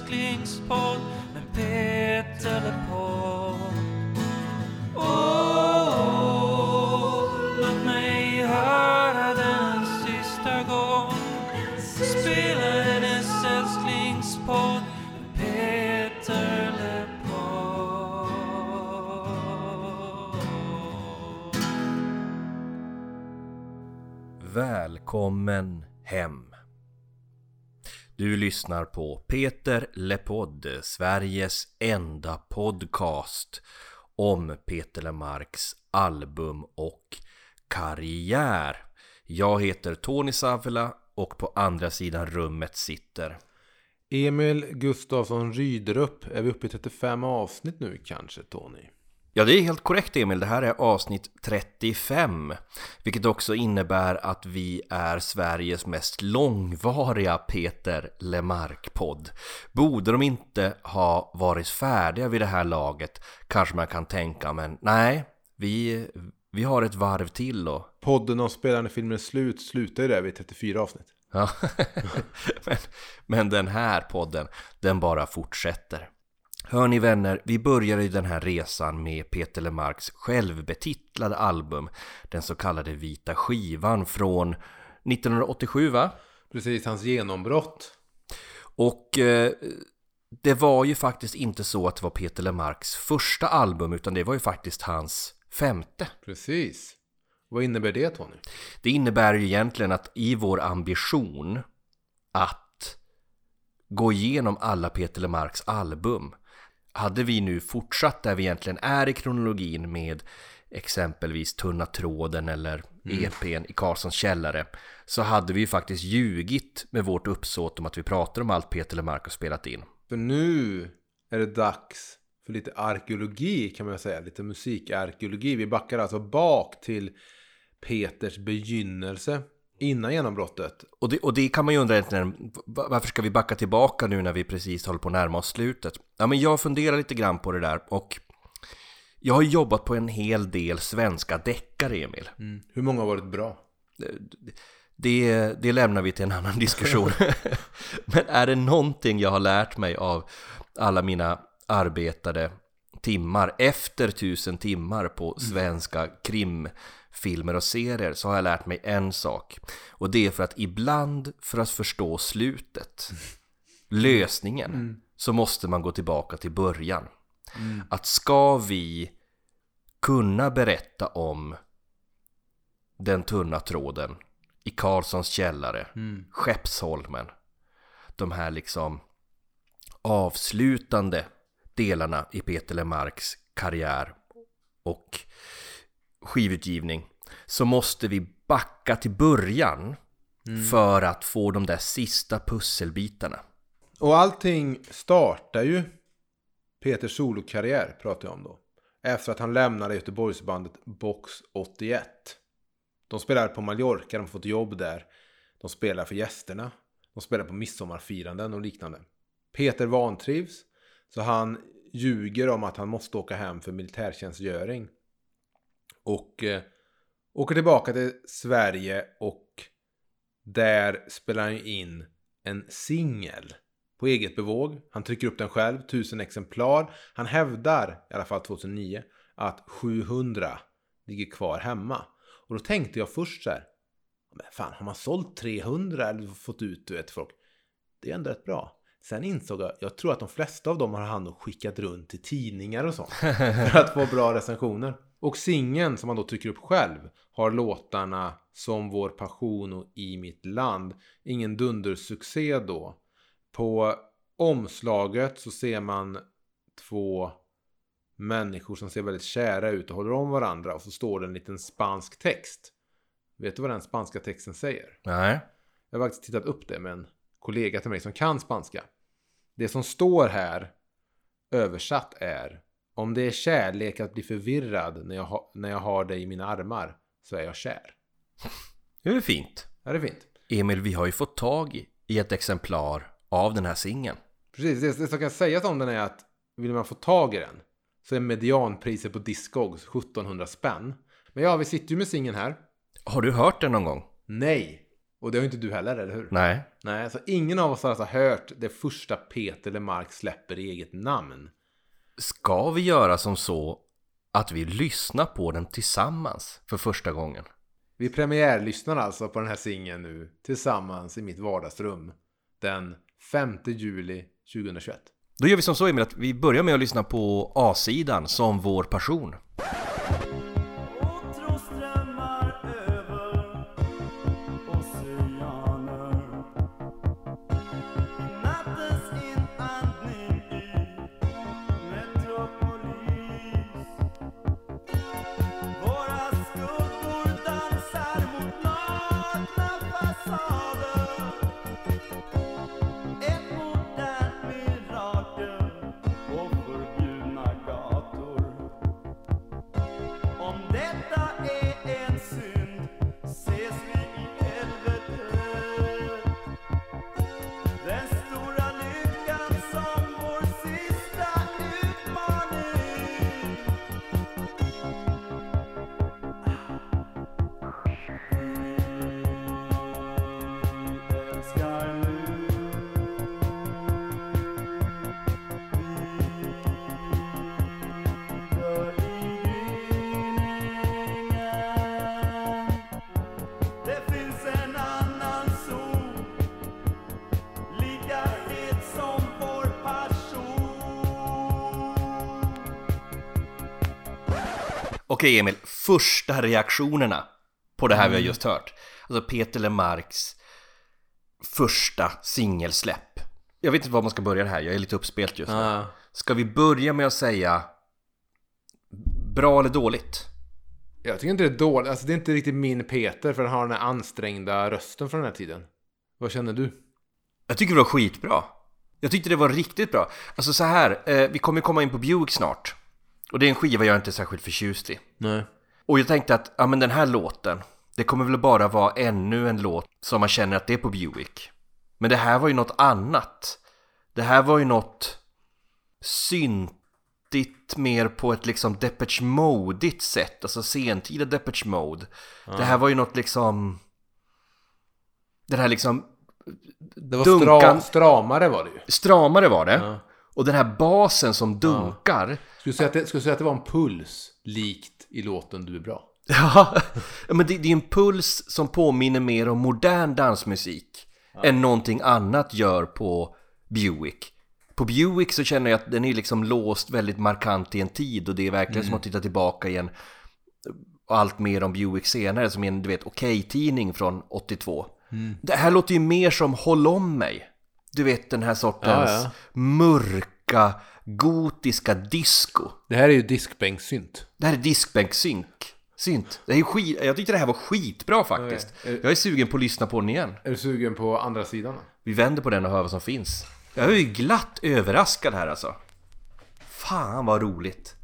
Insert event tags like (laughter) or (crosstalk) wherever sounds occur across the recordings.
älsklingspodd med Peter LePold. Åh, oh, oh, låt mig höra den sista gång spela hennes älsklingspodd med Peter LePold. Välkommen hem! Du lyssnar på Peter Lepodd, Sveriges enda podcast om Peter Lemarks album och karriär. Jag heter Tony Savela och på andra sidan rummet sitter Emil Gustafsson Rydrup. Är vi uppe i 35 avsnitt nu kanske Tony? Ja, det är helt korrekt Emil. Det här är avsnitt 35. Vilket också innebär att vi är Sveriges mest långvariga Peter Lemark-podd. Borde de inte ha varit färdiga vid det här laget kanske man kan tänka, men nej, vi, vi har ett varv till och Podden om spelande filmer är slut slutar ju där vid 34 avsnitt. Ja, (laughs) men, men den här podden, den bara fortsätter. Hör ni vänner, vi börjar i den här resan med Peter Lemarks självbetitlade album, den så kallade Vita Skivan från 1987 va? Precis, hans genombrott. Och eh, det var ju faktiskt inte så att det var Peter Lemarks första album, utan det var ju faktiskt hans femte. Precis. Vad innebär det Tony? Det innebär ju egentligen att i vår ambition att gå igenom alla Peter Lemarks album hade vi nu fortsatt där vi egentligen är i kronologin med exempelvis Tunna tråden eller EPn i Karlssons källare så hade vi ju faktiskt ljugit med vårt uppsåt om att vi pratar om allt Peter Lemark har spelat in. För nu är det dags för lite arkeologi kan man säga. Lite musikarkeologi. Vi backar alltså bak till Peters begynnelse. Innan genombrottet. Och det, och det kan man ju undra egentligen, va- varför ska vi backa tillbaka nu när vi precis håller på att närma oss slutet? Ja, men jag funderar lite grann på det där och jag har jobbat på en hel del svenska deckare, Emil. Hur många har varit bra? Det, det lämnar vi till en annan diskussion. (laughs) Men är det någonting jag har lärt mig av alla mina arbetade timmar efter tusen timmar på svenska krimfilmer och serier så har jag lärt mig en sak. Och det är för att ibland för att förstå slutet, lösningen, så måste man gå tillbaka till början. Att ska vi kunna berätta om den tunna tråden i Karlssons källare, Skeppsholmen. De här liksom avslutande delarna i Peter Lemarks karriär och skivutgivning så måste vi backa till början för att få de där sista pusselbitarna. Och allting startar ju Peters solokarriär pratar jag om då. Efter att han lämnade Göteborgsbandet Box 81. De spelar på Mallorca, de har fått jobb där. De spelar för gästerna. De spelar på midsommarfiranden och liknande. Peter vantrivs. Så han ljuger om att han måste åka hem för militärtjänstgöring. Och eh, åker tillbaka till Sverige och där spelar han in en singel på eget bevåg. Han trycker upp den själv, 1000 exemplar. Han hävdar, i alla fall 2009, att 700 ligger kvar hemma. Och då tänkte jag först så här, men fan har man sålt 300 eller fått ut du vet folk? Det är ändå rätt bra. Sen insåg jag, jag tror att de flesta av dem har han nog skickat runt till tidningar och sånt. (laughs) för att få bra recensioner. Och singeln som han då trycker upp själv har låtarna Som vår passion och I mitt land. Ingen dundersuccé då. På omslaget så ser man två människor som ser väldigt kära ut och håller om varandra och så står det en liten spansk text. Vet du vad den spanska texten säger? Nej, Jag har faktiskt tittat upp det med en kollega till mig som kan spanska. Det som står här översatt är Om det är kärlek att bli förvirrad när jag, ha, när jag har dig i mina armar så är jag kär. det är fint. Är det fint? Emil, vi har ju fått tag i- ett exemplar av den här singeln. Precis, det, det som kan sägas om den är att vill man få tag i den så är medianpriset på Discogs 1700 spänn. Men ja, vi sitter ju med singeln här. Har du hört den någon gång? Nej, Och det har ju inte du heller, eller hur? Nej. Nej, så ingen av oss har alltså hört det första Peter Lemark släpper i eget namn. Ska vi göra som så att vi lyssnar på den tillsammans för första gången? Vi premiärlyssnar alltså på den här singeln nu tillsammans i mitt vardagsrum den 5 juli 2021. Då gör vi som så Emil att vi börjar med att lyssna på A-sidan som vår passion. Okej Emil, första reaktionerna på det här vi har just hört. Alltså Peter Lemarks första singelsläpp. Jag vet inte var man ska börja det här, jag är lite uppspelt just nu. Ska vi börja med att säga bra eller dåligt? Jag tycker inte det är dåligt. Alltså det är inte riktigt min Peter för han har den här ansträngda rösten från den här tiden. Vad känner du? Jag tycker det var skitbra. Jag tyckte det var riktigt bra. Alltså så här, eh, vi kommer komma in på Buick snart. Och det är en skiva jag inte är särskilt förtjust i. Nej. Och jag tänkte att, ja men den här låten, det kommer väl bara vara ännu en låt som man känner att det är på Buick. Men det här var ju något annat. Det här var ju något syntigt mer på ett liksom Depeche Mode-igt sätt. Alltså sentida Depeche Mode. Det här var ju något liksom... Det här liksom... Det var Dunkan- stra, stramare var det ju. Stramare var det. Ja. Och den här basen som dunkar. Skulle säga att det, skulle säga att det var en puls likt i låten Du är bra? (laughs) Ja, men det, det är en puls som påminner mer om modern dansmusik än någonting annat gör på Buick. På Buick så känner jag att den är liksom låst väldigt markant i en tid och det är verkligen som att titta tillbaka i en allt mer om Buick senare som är en du vet okej-tidning från 82. Det här låter ju mer som Håll om mig. Du vet den här sortens Ja, ja. mörka, gotiska disco. Det här är ju diskbänkssynt. Det här är diskbänksynk. Synt. Det är skit... Jag tyckte det här var skitbra faktiskt. Ja. Jag är sugen på att lyssna på den igen. Är du sugen på andra sidan? Vi vänder på den och hör vad som finns. Jag är ju glatt överraskad här alltså. Fan vad roligt.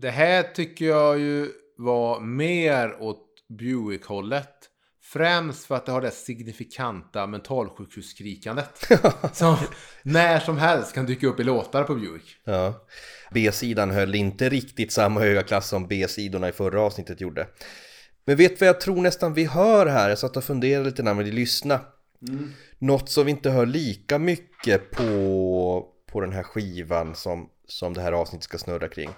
Det här tycker jag ju var mer åt Buick-hållet. Främst för att det har det signifikanta mentalsjukhusskrikandet. som (laughs) när som helst kan dyka upp i låtar på Buick. Ja. B-sidan höll inte riktigt samma höga klass som B-sidorna i förra avsnittet gjorde. Men vet vad jag tror nästan vi hör här? Jag satt och funderade lite när vi lyssnade. Något som vi inte hör lika mycket på, på den här skivan som, som det här avsnittet ska snurra kring.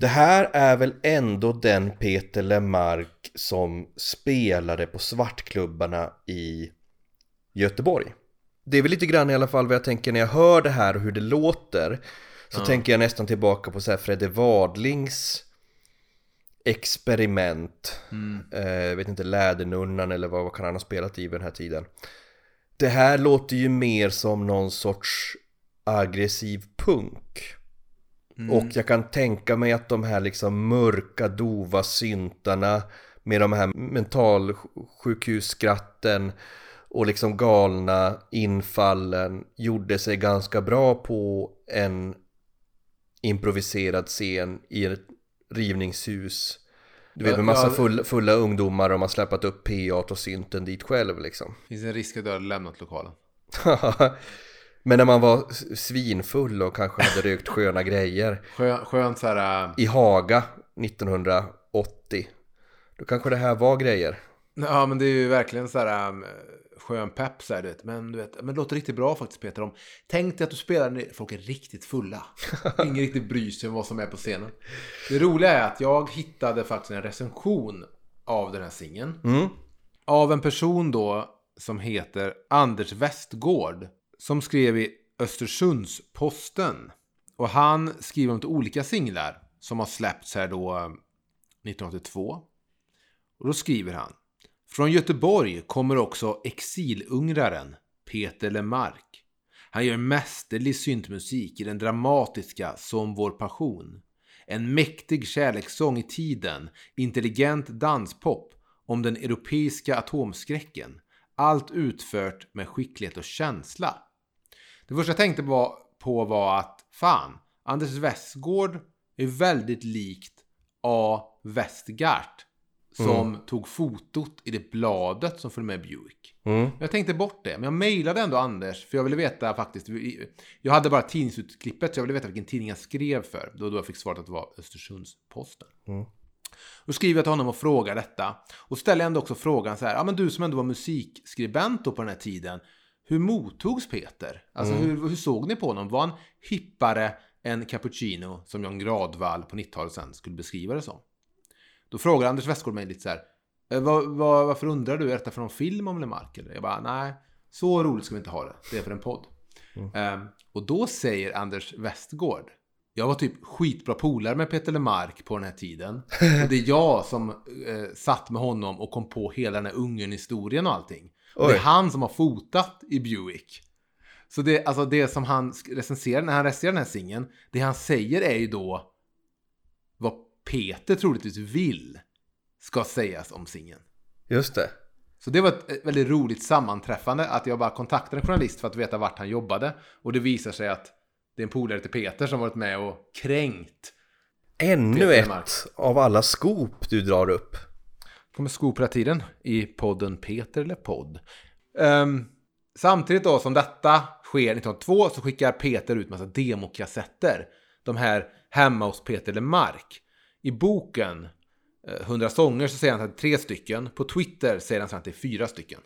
Det här är väl ändå den Peter Lemark som spelade på svartklubbarna i Göteborg. Det är väl lite grann i alla fall vad jag tänker när jag hör det här och hur det låter. Så tänker jag nästan tillbaka på så här Fredde Wadlings experiment. Eh, jag vet inte, Lädernunnan eller vad, vad kan han ha spelat i vid den här tiden. Det här låter ju mer som någon sorts aggressiv punk. Och jag kan tänka mig att de här liksom mörka, dova syntarna med de här mentalsjukhusskratten och liksom galna infallen gjorde sig ganska bra på en improviserad scen i ett rivningshus. Du vet med massa Ja, full, fulla ungdomar och man släpat upp PA och synten dit själv liksom. Finns en risk att du har lämnat lokalen. (laughs) Men när man var svinfull och kanske hade rökt sköna grejer Skön, skönt så här... äh, i Haga 1980 Då kanske det här var grejer Ja, men det är ju verkligen så här um, skön pepp så här, du vet. Men du vet, men det låter riktigt bra faktiskt Peter. Om, tänk dig att du spelar när folk är riktigt fulla. (laughs) Ingen riktigt bryr sig om vad som är på scenen. Det roliga är att jag hittade faktiskt en recension av den här singeln. mm. Av en person då som heter Anders Westgård. Som skrev i Östersunds-Posten. Och han skriver om lite olika singlar som har släppts här då eh, 1982. Och då skriver han. Från Göteborg kommer också exilungraren Peter Lemark. Han gör mästerlig syntmusik i den dramatiska Som vår passion. En mäktig kärlekssång i tiden, intelligent danspop om den europeiska atomskräcken. Allt utfört med skicklighet och känsla. Det första jag tänkte på, var att fan, Anders Westgård är väldigt likt A. Westgart som tog fotot i det bladet som följde med Buick. Mm. Jag tänkte bort det, men jag mejlade ändå Anders för jag ville veta faktiskt. Jag hade bara tidningsutklippet så jag ville veta vilken tidning jag skrev för. Då, då jag fick svaret att det var Östersunds-Posten. Mm. Då skriver jag till honom och frågar detta. Och ställer ändå också frågan så här. Ja men du som ändå var musikskribent då på den här tiden. Hur mottogs Peter? Alltså hur, hur såg ni på honom? Var han hippare än Cappuccino som Jan Gradvall på 90-talet sen skulle beskriva det som? Då frågar Anders Westgård mig lite så här. "Eh, Vad, vad, varför undrar du? Är detta för någon film om Lemark? Eller? Jag bara, nej, så roligt ska vi inte ha det. Det är för en podd. Ehm, och då säger Anders Westgård. Jag var typ skitbra polare med Peter Lemark på den här tiden. (laughs) Och det är jag som eh, satt med honom och kom på hela den här Ungern-historien och allting. Och det är han som har fotat i Buick. Så det, alltså det som han recenserar, när han recenserar den här singeln, det han säger är ju då vad Peter troligtvis vill ska sägas om singeln. Just det Så det var ett väldigt roligt sammanträffande att jag bara kontaktade en journalist för att veta vart han jobbade. Och det visar sig att det är en polare till Peter som varit med och kränkt. Ännu Peter ett av alla skop du drar upp kommer skop tiden i podden Peter eller podd. Ehm, samtidigt då som detta sker 1902 så skickar Peter ut massa demokassetter. De här hemma hos Peter Lemark. I boken eh, 100 sånger så säger han att det är tre stycken. På Twitter säger han att det är fyra stycken.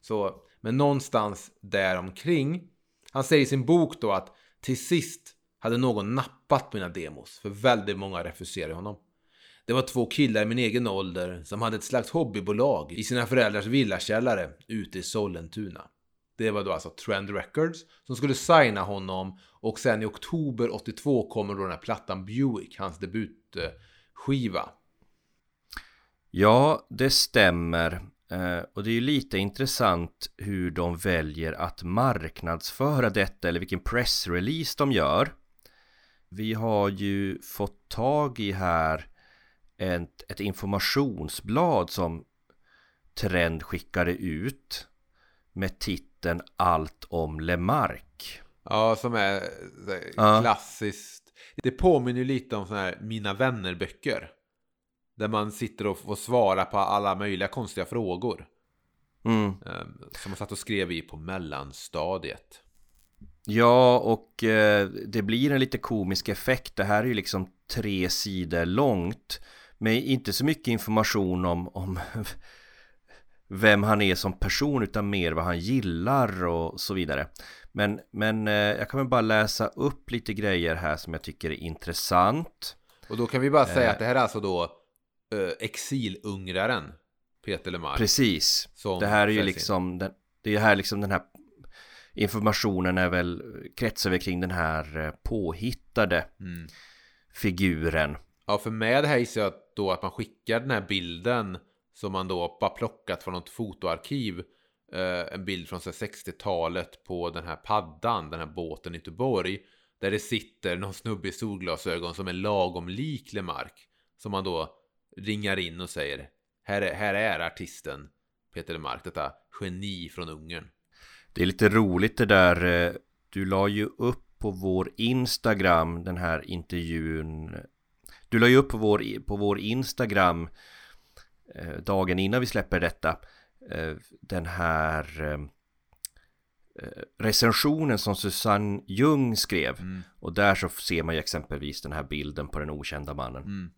Så, men någonstans där omkring. Han säger i sin bok då att till sist hade någon nappat mina demos. För väldigt många refuserade honom. Det var två killar i min egen ålder som hade ett slags hobbybolag i sina föräldrars villakällare ute i Sollentuna. Det var då alltså Trend Records som skulle signa honom och sen i oktober 82 kommer då den här plattan Buick, hans debutskiva. Ja, det stämmer. Eh, och det är ju lite intressant hur de väljer att marknadsföra detta eller vilken pressrelease de gör. Vi har ju fått tag i här ett, ett informationsblad som Trend skickade ut med titeln Allt om Lemark. Ja, som är så här, Ja. klassiskt. Det påminner ju lite om sådana här Mina vänner-böcker. Där man sitter och får svara på alla möjliga konstiga frågor. Mm. eh, Som man satt och skrev i på mellanstadiet. Ja, och eh, det blir en lite komisk effekt. Det här är ju liksom tre sidor långt. Med inte så mycket information om, om (laughs) vem han är som person utan mer vad han gillar och så vidare. Men, men eh, jag kan väl bara läsa upp lite grejer här som jag tycker är intressant. Och då kan vi bara säga Eh. att det här är alltså då eh, exilungraren Peter Lemark. Precis. Det här är ju säljs in. liksom den, Det är här liksom den här informationen är väl kretsar väl kring den här eh, påhittade Mm. figuren. Ja, för med det här gissar jag att då att man skickar den här bilden som man då bara plockat från något fotoarkiv. Eh, en bild från så här 60-talet på den här paddan, den här båten i Göteborg. Där det sitter någon snubbe i solglasögon som är lagom lik Lemark. Som man då ringar in och säger här är, här är artisten Peter Lemark, detta geni från Ungern. Det är lite roligt det där. eh, Du la ju upp på vår Instagram den här intervjun. Du la ju upp på vår, på vår Instagram eh, dagen innan vi släpper detta. eh, Den här recensionen som Susanne Ljung skrev. Mm. Och där så ser man ju exempelvis den här bilden på den okända mannen. Mm.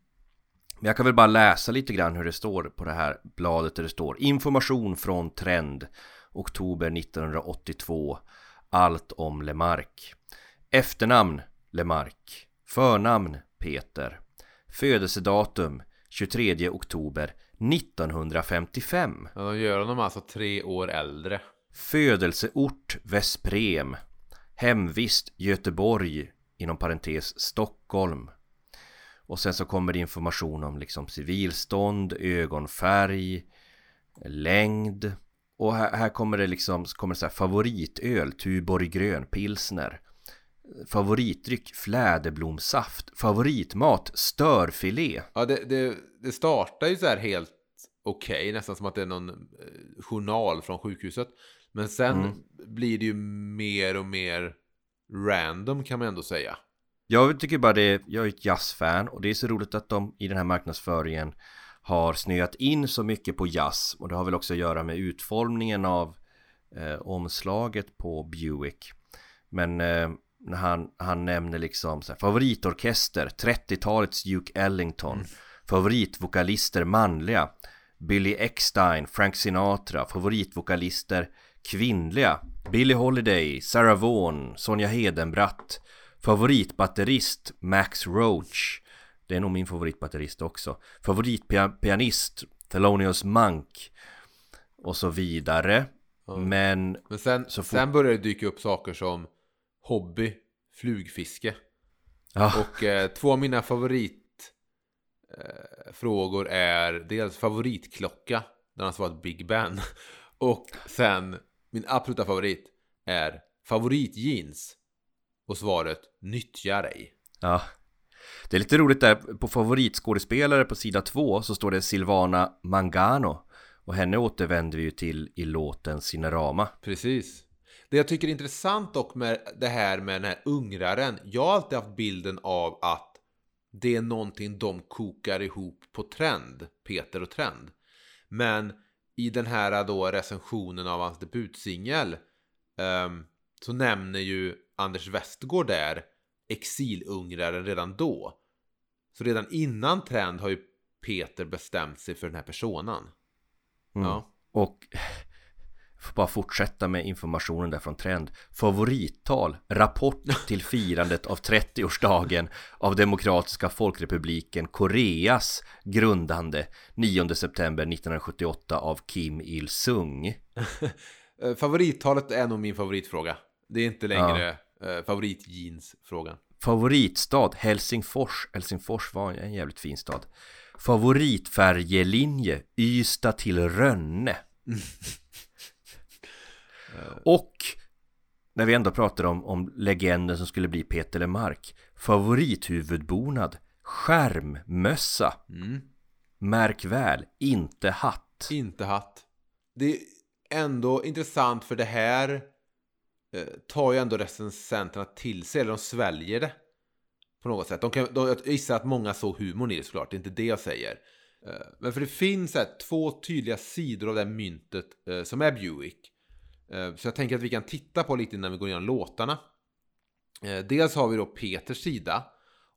Men jag kan väl bara läsa lite grann hur det står på det här bladet där det står Information från Trend Oktober 1982 Allt om Lemark. Efternamn Lemark. Förnamn Peter. Födelsedatum 23 oktober 1955 Ja, de gör honom alltså tre år äldre. Födelseort Vesprem. Hemvist Göteborg Inom parentes Stockholm Och sen så kommer det information om liksom civilstånd, ögonfärg Längd Och här, här kommer det liksom kommer det så här favoritöl, Tuborg grön, pilsner Favoritdryck, fläderblomsaft Favoritmat, störfilé Ja, det, det, det startar ju så här helt okej, nästan som att det är någon eh, journal från sjukhuset. Men sen Mm. blir det ju mer och mer random kan man ändå säga. Jag tycker bara det, jag är ett jazzfan och det är så roligt att de i den här marknadsföringen har snöat in så mycket på jazz. Och det har väl också att göra med utformningen av eh, omslaget på Buick. Men eh, när han, han nämner liksom så här, favoritorkester, 30-talets Duke Ellington, favoritvokalister manliga, Billy Eckstein, Frank Sinatra, favoritvokalister kvinnliga, Billie Holiday, Sarah Vaughan, Sonja Hedenbratt, favoritbatterist Max Roach, det är nog min favoritbatterist också, favoritpianist Thelonious Monk och så vidare. Men Men sen, Så sen börjar det dyka upp saker som hobby, flugfiske. ja, Och eh, två av mina favoritfrågor eh, är dels favoritklocka, den har svarat Big Ben. (laughs) Och sen min absoluta favorit är favoritjeans. Och svaret nyttjar ej. Ja Det är lite roligt där på favoritskådespelare på sida två så står det Silvana Mangano Och henne återvänder vi ju till i låten Cinerama Precis. Det jag tycker är intressant dock med det här med den här ungraren. Jag har alltid haft bilden av att det är någonting de kokar ihop på Trend, Peter och Trend. Men i den här då recensionen av hans debutsingel ehm, så nämner ju Anders Westgård där exilungraren redan då. Så redan innan Trend har ju Peter bestämt sig för den här personen. Mm. Ja. Och får bara fortsätta med informationen där från Trend Favorittal Rapport till firandet av 30-årsdagen av Demokratiska Folkrepubliken Koreas grundande 9 september 1978 av Kim Il-Sung (laughs) Eh, Favorittalet är nog min favoritfråga. Det är inte längre eh, favoritjeansfrågan. Favoritstad? Helsingfors. Helsingfors var en jävligt fin stad. Favoritfärjelinje? Ystad till Rönne. (laughs) Och när vi ändå pratar om, om legenden som skulle bli Peter Lemark Favorithuvudbonad? Skärmmössa. Mm. Märk väl, inte hatt. Inte hatt. Det är ändå intressant för det här Eh, tar ju ändå recensenterna till sig, eller de sväljer det. På något sätt. De kan, de, jag gissar att många såg humorn i det såklart, det är inte det jag säger. Eh, men för det finns här, två tydliga sidor av det här myntet eh, som är Buick. Så jag tänker att vi kan titta på lite innan vi går igenom låtarna. Dels har vi då Peters sida.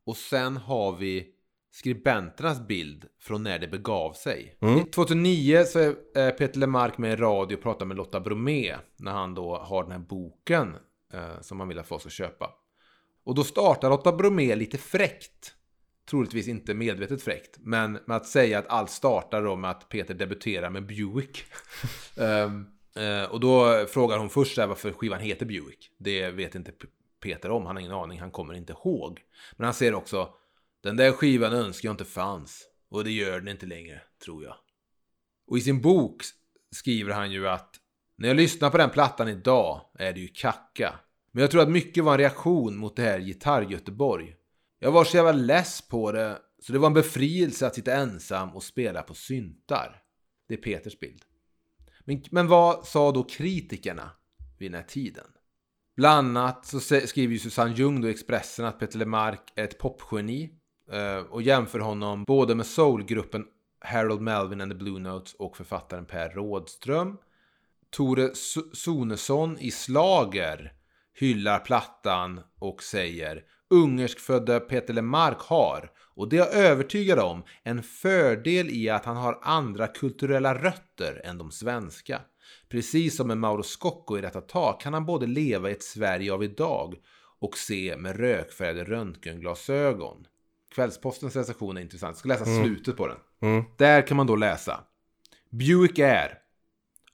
Och sen har vi skribenternas bild från när det begav sig. Mm. 2009 så är Peter Lemark med i radio och pratar med Lotta Bromé när han då har den här boken eh, som han vill att folk ska köpa. Och då startar Lotta Bromé lite fräckt. Troligtvis inte medvetet fräckt, men med att säga att allt startar då med att Peter debuterar med Buick. (laughs) Ehm, eh, och då frågar hon först här varför skivan heter Buick. Det vet inte Peter om, han har ingen aning, han kommer inte ihåg. Men han säger också den där skivan önskar jag inte fanns. Och det gör den inte längre, tror jag. Och i sin bok skriver han ju att När jag lyssnar på den plattan idag är det ju kacka. Men jag tror att mycket var en reaktion mot det här Gitarr-Göteborg. Jag var så jävla less på det, så det var en befrielse att sitta ensam och spela på syntar. Det är Peters bild. Men, men vad sa då kritikerna vid den här tiden? Bland annat så skriver ju Susanne Ljung då i Expressen att Peter Lemark är ett popgeni Eh, och jämför honom både med soulgruppen Harold Melvin and the Blue Notes och författaren Per Rådström. Tore Sonesson i Slager hyllar plattan och säger Ungerskfödda Peter Lemark har, och det är jag övertygad om, en fördel i att han har andra kulturella rötter än de svenska. Precis som med Mauro Scocco i detta tak kan han både leva i ett Sverige av idag och se med rökfärgade röntgenglasögon. Kvällspostens recension är intressant. Jag ska läsa slutet på den. Mm. Där kan man då läsa. Buick är,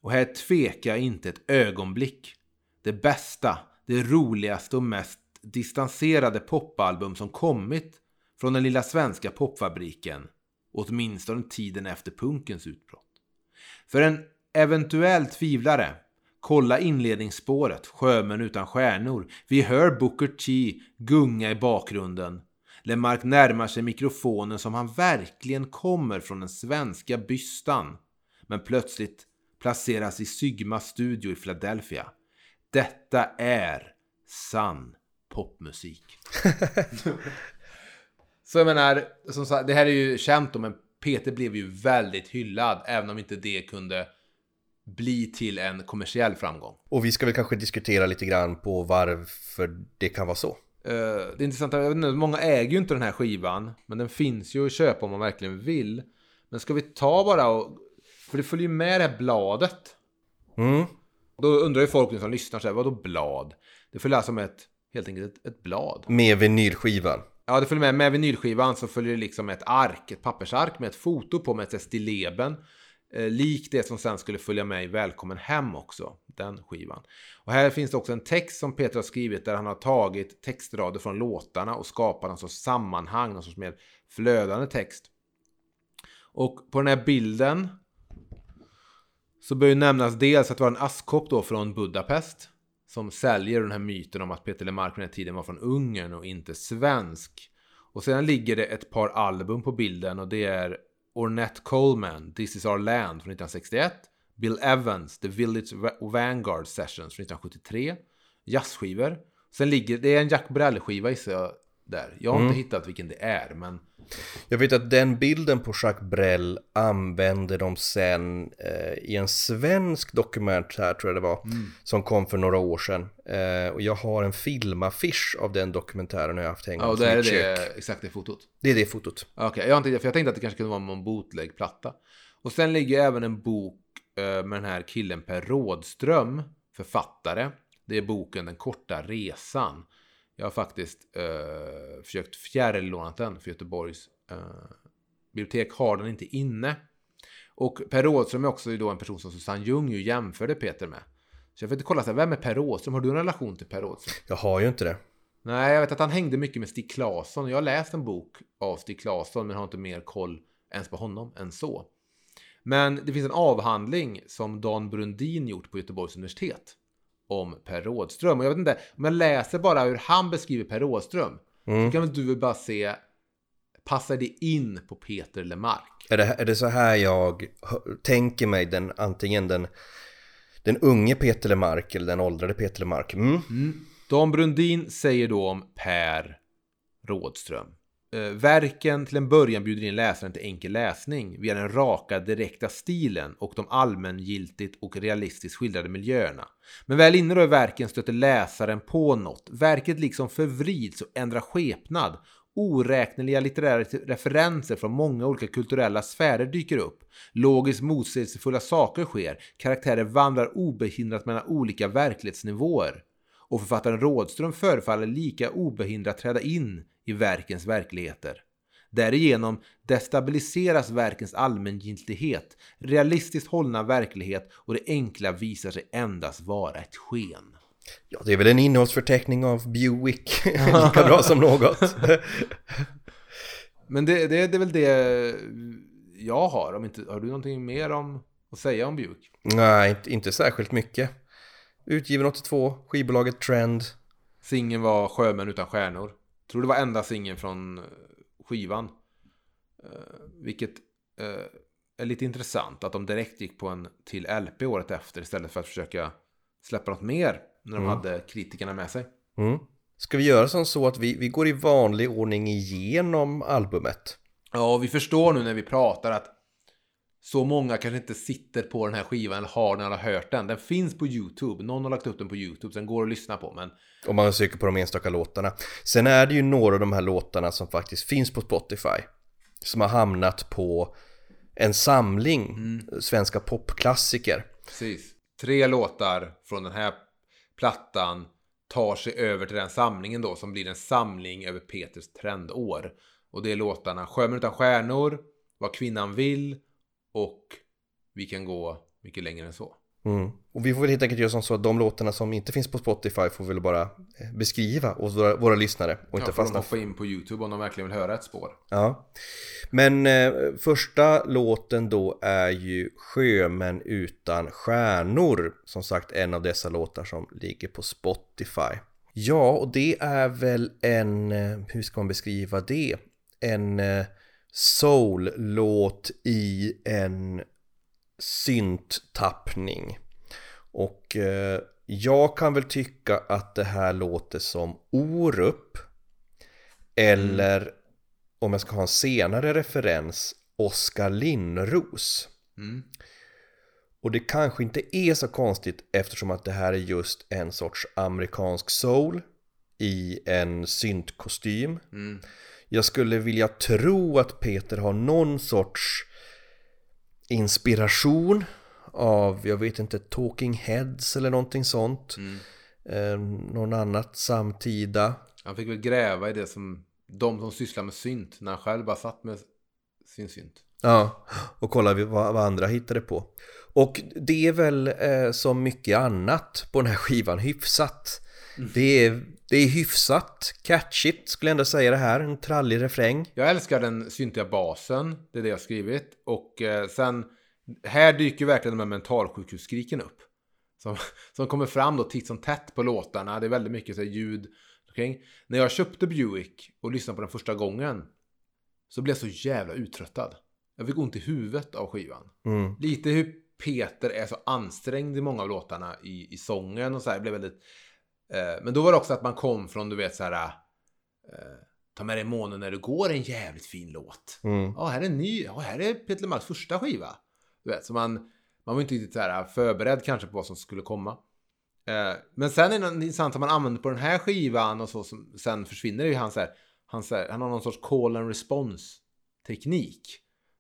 och här tvekar jag inte ett ögonblick, det bästa, det roligaste och mest distanserade popalbum som kommit från den lilla svenska popfabriken, åtminstone tiden efter punkens utbrott. För en eventuell tvivlare, kolla inledningsspåret, Sjömän utan stjärnor. Vi hör Booker T gunga i bakgrunden. Lemark närmar sig mikrofonen som han verkligen kommer från den svenska bystan. Men plötsligt placeras i Sigma studio i Philadelphia. Detta är sann popmusik. (laughs) Så jag menar, som sagt, det här är ju känt om, men Peter blev ju väldigt hyllad, även om inte det kunde bli till en kommersiell framgång. Och vi ska väl kanske diskutera lite grann på varför det kan vara så. Eh, det är intressant, jag vet inte, många äger ju inte den här skivan, men den finns ju att köpa om man verkligen vill. Men ska vi ta bara och, för det följer ju med det här bladet. Mm. Då undrar ju folk som lyssnar så här, vadå blad? Det följer alltså med ett, helt enkelt ett, ett blad. Med vinylskivan. Ja, det följer med, med vinylskivan så följer det liksom ett ark, ett pappersark med ett foto på med ett stilleben. Eh, lik det som sen skulle följa med i Välkommen hem också, den skivan. Och här finns det också en text som Peter har skrivit där han har tagit textrader från låtarna och skapat någon sorts sammanhang, någon sorts mer flödande text. Och på den här bilden så bör ju nämnas dels att det var en askkopp då från Budapest som säljer den här myten om att Peter Lemark på den här tiden var från Ungern och inte svensk. Och sedan ligger det ett par album på bilden och det är Ornette Coleman, This is our land från 1961, Bill Evans, The Village Va- Vanguard Sessions från 1973, jazzskivor. Sen ligger det är en Jack Brel-skiva gissar jag där. Jag har inte hittat vilken det är, men Jag vet att den bilden på Jacques Brel använde de sen eh, i en svensk dokumentär tror jag det var. Som kom för några år sedan. Eh, och jag har en filmaffisch av den dokumentären jag har haft hängande ja, och där är det exakt det fotot. Det är det fotot. Okej, jag, har inte- för jag tänkte att det kanske kunde vara någon bootleg-platta. Och sen ligger även en bok med den här killen Per Rådström, författare. Det är boken Den korta resan. Jag har faktiskt eh, försökt fjärrlåna den för Göteborgs eh, bibliotek. Har den inte inne. Och Per Rådström är också då en person som Susanne Ljung ju jämförde Peter med. Så jag får inte kolla, så här, vem är Per Rådström? Har du en relation till Per Rådström? Jag har ju inte det. Nej, jag vet att han hängde mycket med Stig Claesson. Jag har läst en bok av Stig Claesson, men har inte mer koll ens på honom än så. Men det finns en avhandling som Dan Brundin gjort på Göteborgs universitet om Per Rådström. Och jag vet inte, om jag läser bara hur han beskriver Per Rådström, så kan väl du bara se, passar det in på Peter Lemark? Är det, är det så här jag tänker mig den, antingen den, den unge Peter Lemark eller den åldrade Peter Lemark? Mm. Dan Brundin säger då om Per Rådström. Eh, verken till en början bjuder in läsaren till enkel läsning via den raka, direkta stilen och de allmängiltigt och realistiskt skildrade miljöerna. Men väl inne då i verken stöter läsaren på något. Verket liksom förvrids och ändrar skepnad. Oräkneliga litterära referenser från många olika kulturella sfärer dyker upp. Logiskt motsägelsefulla saker sker. Karaktärer vandrar obehindrat mellan olika verklighetsnivåer och författaren Rådström förefaller lika obehindrat träda in i verkens verkligheter. Därigenom destabiliseras verkens allmängiltighet, realistiskt hållna verklighet och det enkla visar sig endast vara ett sken. Ja, det är väl en innehållsförteckning av Buick, (laughs) lika bra som något. (laughs) Men det, det, det är väl det jag har. Om inte, har du någonting mer om att säga om Buick? Nej, inte, inte särskilt mycket. Utgiven 82, skivbolaget Trend. Singeln var Sjömän utan stjärnor. Tror det var enda singeln från eh, skivan. Eh, vilket eh, är lite intressant att de direkt gick på en till LP året efter istället för att försöka släppa något mer när de hade kritikerna med sig. Mm. Ska vi göra som så att vi, vi går i vanlig ordning igenom albumet? Ja, vi förstår nu när vi pratar att så många kanske inte sitter på den här skivan eller har den eller har hört den. Den finns på YouTube. Någon har lagt upp den på YouTube, så den går att lyssna på. Men Om man söker på de enstaka låtarna. Sen är det ju några av de här låtarna som faktiskt finns på Spotify. Som har hamnat på en samling svenska popklassiker. precis. Tre låtar från den här plattan tar sig över till den samlingen då som blir en samling över Peters trendår. Och det är låtarna Sjömän utan stjärnor, Vad kvinnan vill och Vi kan gå mycket längre än så. Mm. Och vi får väl helt enkelt göra som så att de låtarna som inte finns på Spotify får vi väl bara eh, beskriva åt våra, våra lyssnare och inte Ja, får de fastna hoppa in på YouTube om de verkligen vill höra ett spår. Ja. Men eh, första låten då är ju Sjömän utan stjärnor. Som sagt en av dessa låtar som ligger på Spotify. Ja, och det är väl en, eh, hur ska man beskriva det? En eh, soul-låt i en synttappning. Och eh, jag kan väl tycka att det här låter som Orup. Eller om jag ska ha en senare referens, Oskar Linnros. Mm. Och det kanske inte är så konstigt eftersom att det här är just en sorts amerikansk soul i en syntkostym. Mm. Jag skulle vilja tro att Peter har någon sorts inspiration av, jag vet inte, Talking Heads eller någonting sånt. Mm. Eh, någon annat samtida. Han fick väl gräva i det som de som sysslar med synt när han själv bara satt med sin synt. Ja, och kolla vad, vad andra hittade på. Och det är väl eh, som mycket annat på den här skivan hyfsat. Det, är, det är hyfsat catchigt skulle jag ändå säga det här, en trallig refräng. Jag älskar den syntiga basen, det är det jag har skrivit. Och eh, sen, här dyker verkligen de här mentalsjukhusskriken upp. Som, (laughs) som kommer fram då titt som tätt på låtarna. Det är väldigt mycket så här, ljud kring. När jag köpte Buick och lyssnade på den första gången så blev jag så jävla uttröttad. Jag fick ont i huvudet av skivan. Mm. Lite hur Peter är så ansträngd i många av låtarna i, i sången och så här. Det blev väldigt... Eh, men då var det också att man kom från, du vet så här... Eh, Ta med dig månen när du går, en jävligt fin låt. Mm. Ja, här är en ny. Ja, här är Peter Lemarks första skiva. Du vet, så man, man var inte riktigt så här förberedd kanske på vad som skulle komma. Eh, men sen är det intressant att man använder på den här skivan och så, som, sen försvinner ju han så här, han, så här, han har någon sorts call and response teknik.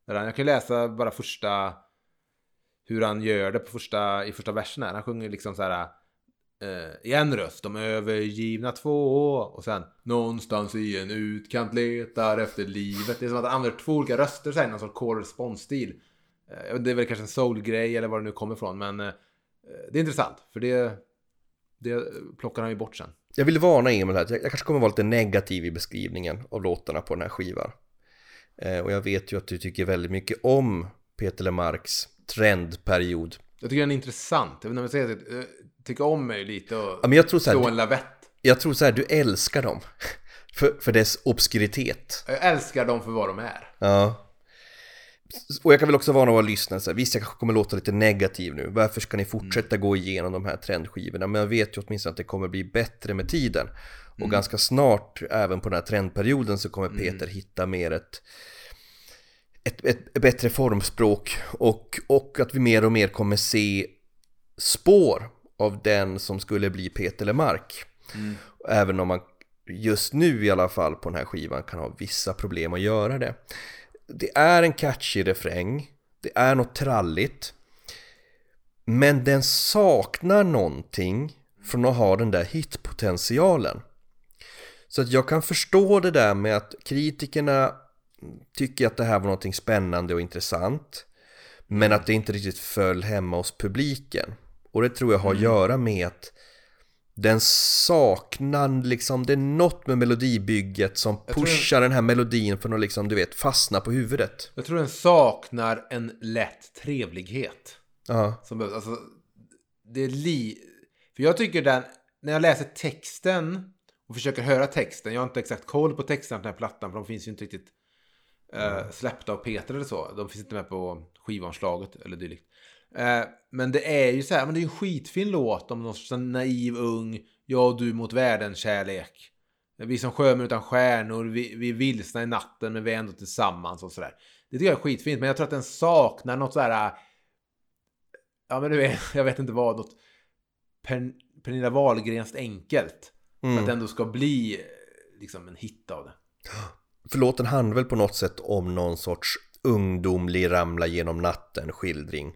Där han, jag kan läsa bara första, hur han gör det på första, i första versen här. Han sjunger liksom så här, eh, i en röst, de övergivna två och sen någonstans i en utkant letar efter livet. Det är som att han använder två olika röster så här, någon sorts call response stil. Eh, det är väl kanske en soul-grej eller var det nu kommer ifrån, men eh, det är intressant för det, det plockar han ju bort sen. Jag vill varna Emil här, jag, kanske kommer vara lite negativ i beskrivningen av låtarna på den här skivan. Eh, och jag vet ju att du tycker väldigt mycket om Peter Lemarks trendperiod. Jag tycker den är intressant. Jag vet inte om jag säger att tycker om mig lite och Ja, men jag tror så slå här, en du, lavett. jag tror så här, du älskar dem. (laughs) För, för dess obskuritet. Jag älskar dem för vad de är. Ja. Och jag kan väl också varna våra lyssnare, så här, visst jag kanske kommer låta lite negativ nu, varför ska ni fortsätta gå igenom de här trendskivorna? Men jag vet ju åtminstone att det kommer bli bättre med tiden. Och ganska snart, även på den här trendperioden, så kommer Peter hitta mer ett, ett, ett, ett bättre formspråk och, och att vi mer och mer kommer se spår av den som skulle bli Peter Lemark. Även om man just nu i alla fall på den här skivan kan ha vissa problem att göra det. Det är en catchy refräng, det är något tralligt. Men den saknar någonting från att ha den där hitpotentialen. Så att jag kan förstå det där med att kritikerna tycker att det här var någonting spännande och intressant. Men att det inte riktigt föll hemma hos publiken. Och det tror jag har att göra med att den saknar liksom, det är något med melodibygget som pushar den här melodin för att liksom, du vet, fastna på huvudet. Jag tror den saknar en lätt trevlighet. Ja, Som behövs. Alltså, det är li... För jag tycker den, när jag läser texten och försöker höra texten. Jag har inte exakt koll på texten på den här plattan för de finns ju inte riktigt eh, släppta av Peter eller så. De finns inte med på skivomslaget eller dylikt. Eh, men det är ju så här, men det är ju en skitfin låt om någon sån naiv ung, jag och du mot världen kärlek. Vi som sjömän utan stjärnor, vi, vi är vilsna i natten men vi är ändå tillsammans och sådär. Det tycker jag är skitfint, men jag tror att den saknar något sådär... Ja men du vet, (laughs) jag vet inte vad, något per, Pernilla Wahlgrens enkelt. För att det ändå ska bli eh, liksom en hit av det. (gasps) För låten handlar väl på något sätt om någon sorts ungdomlig ramla genom natten skildring.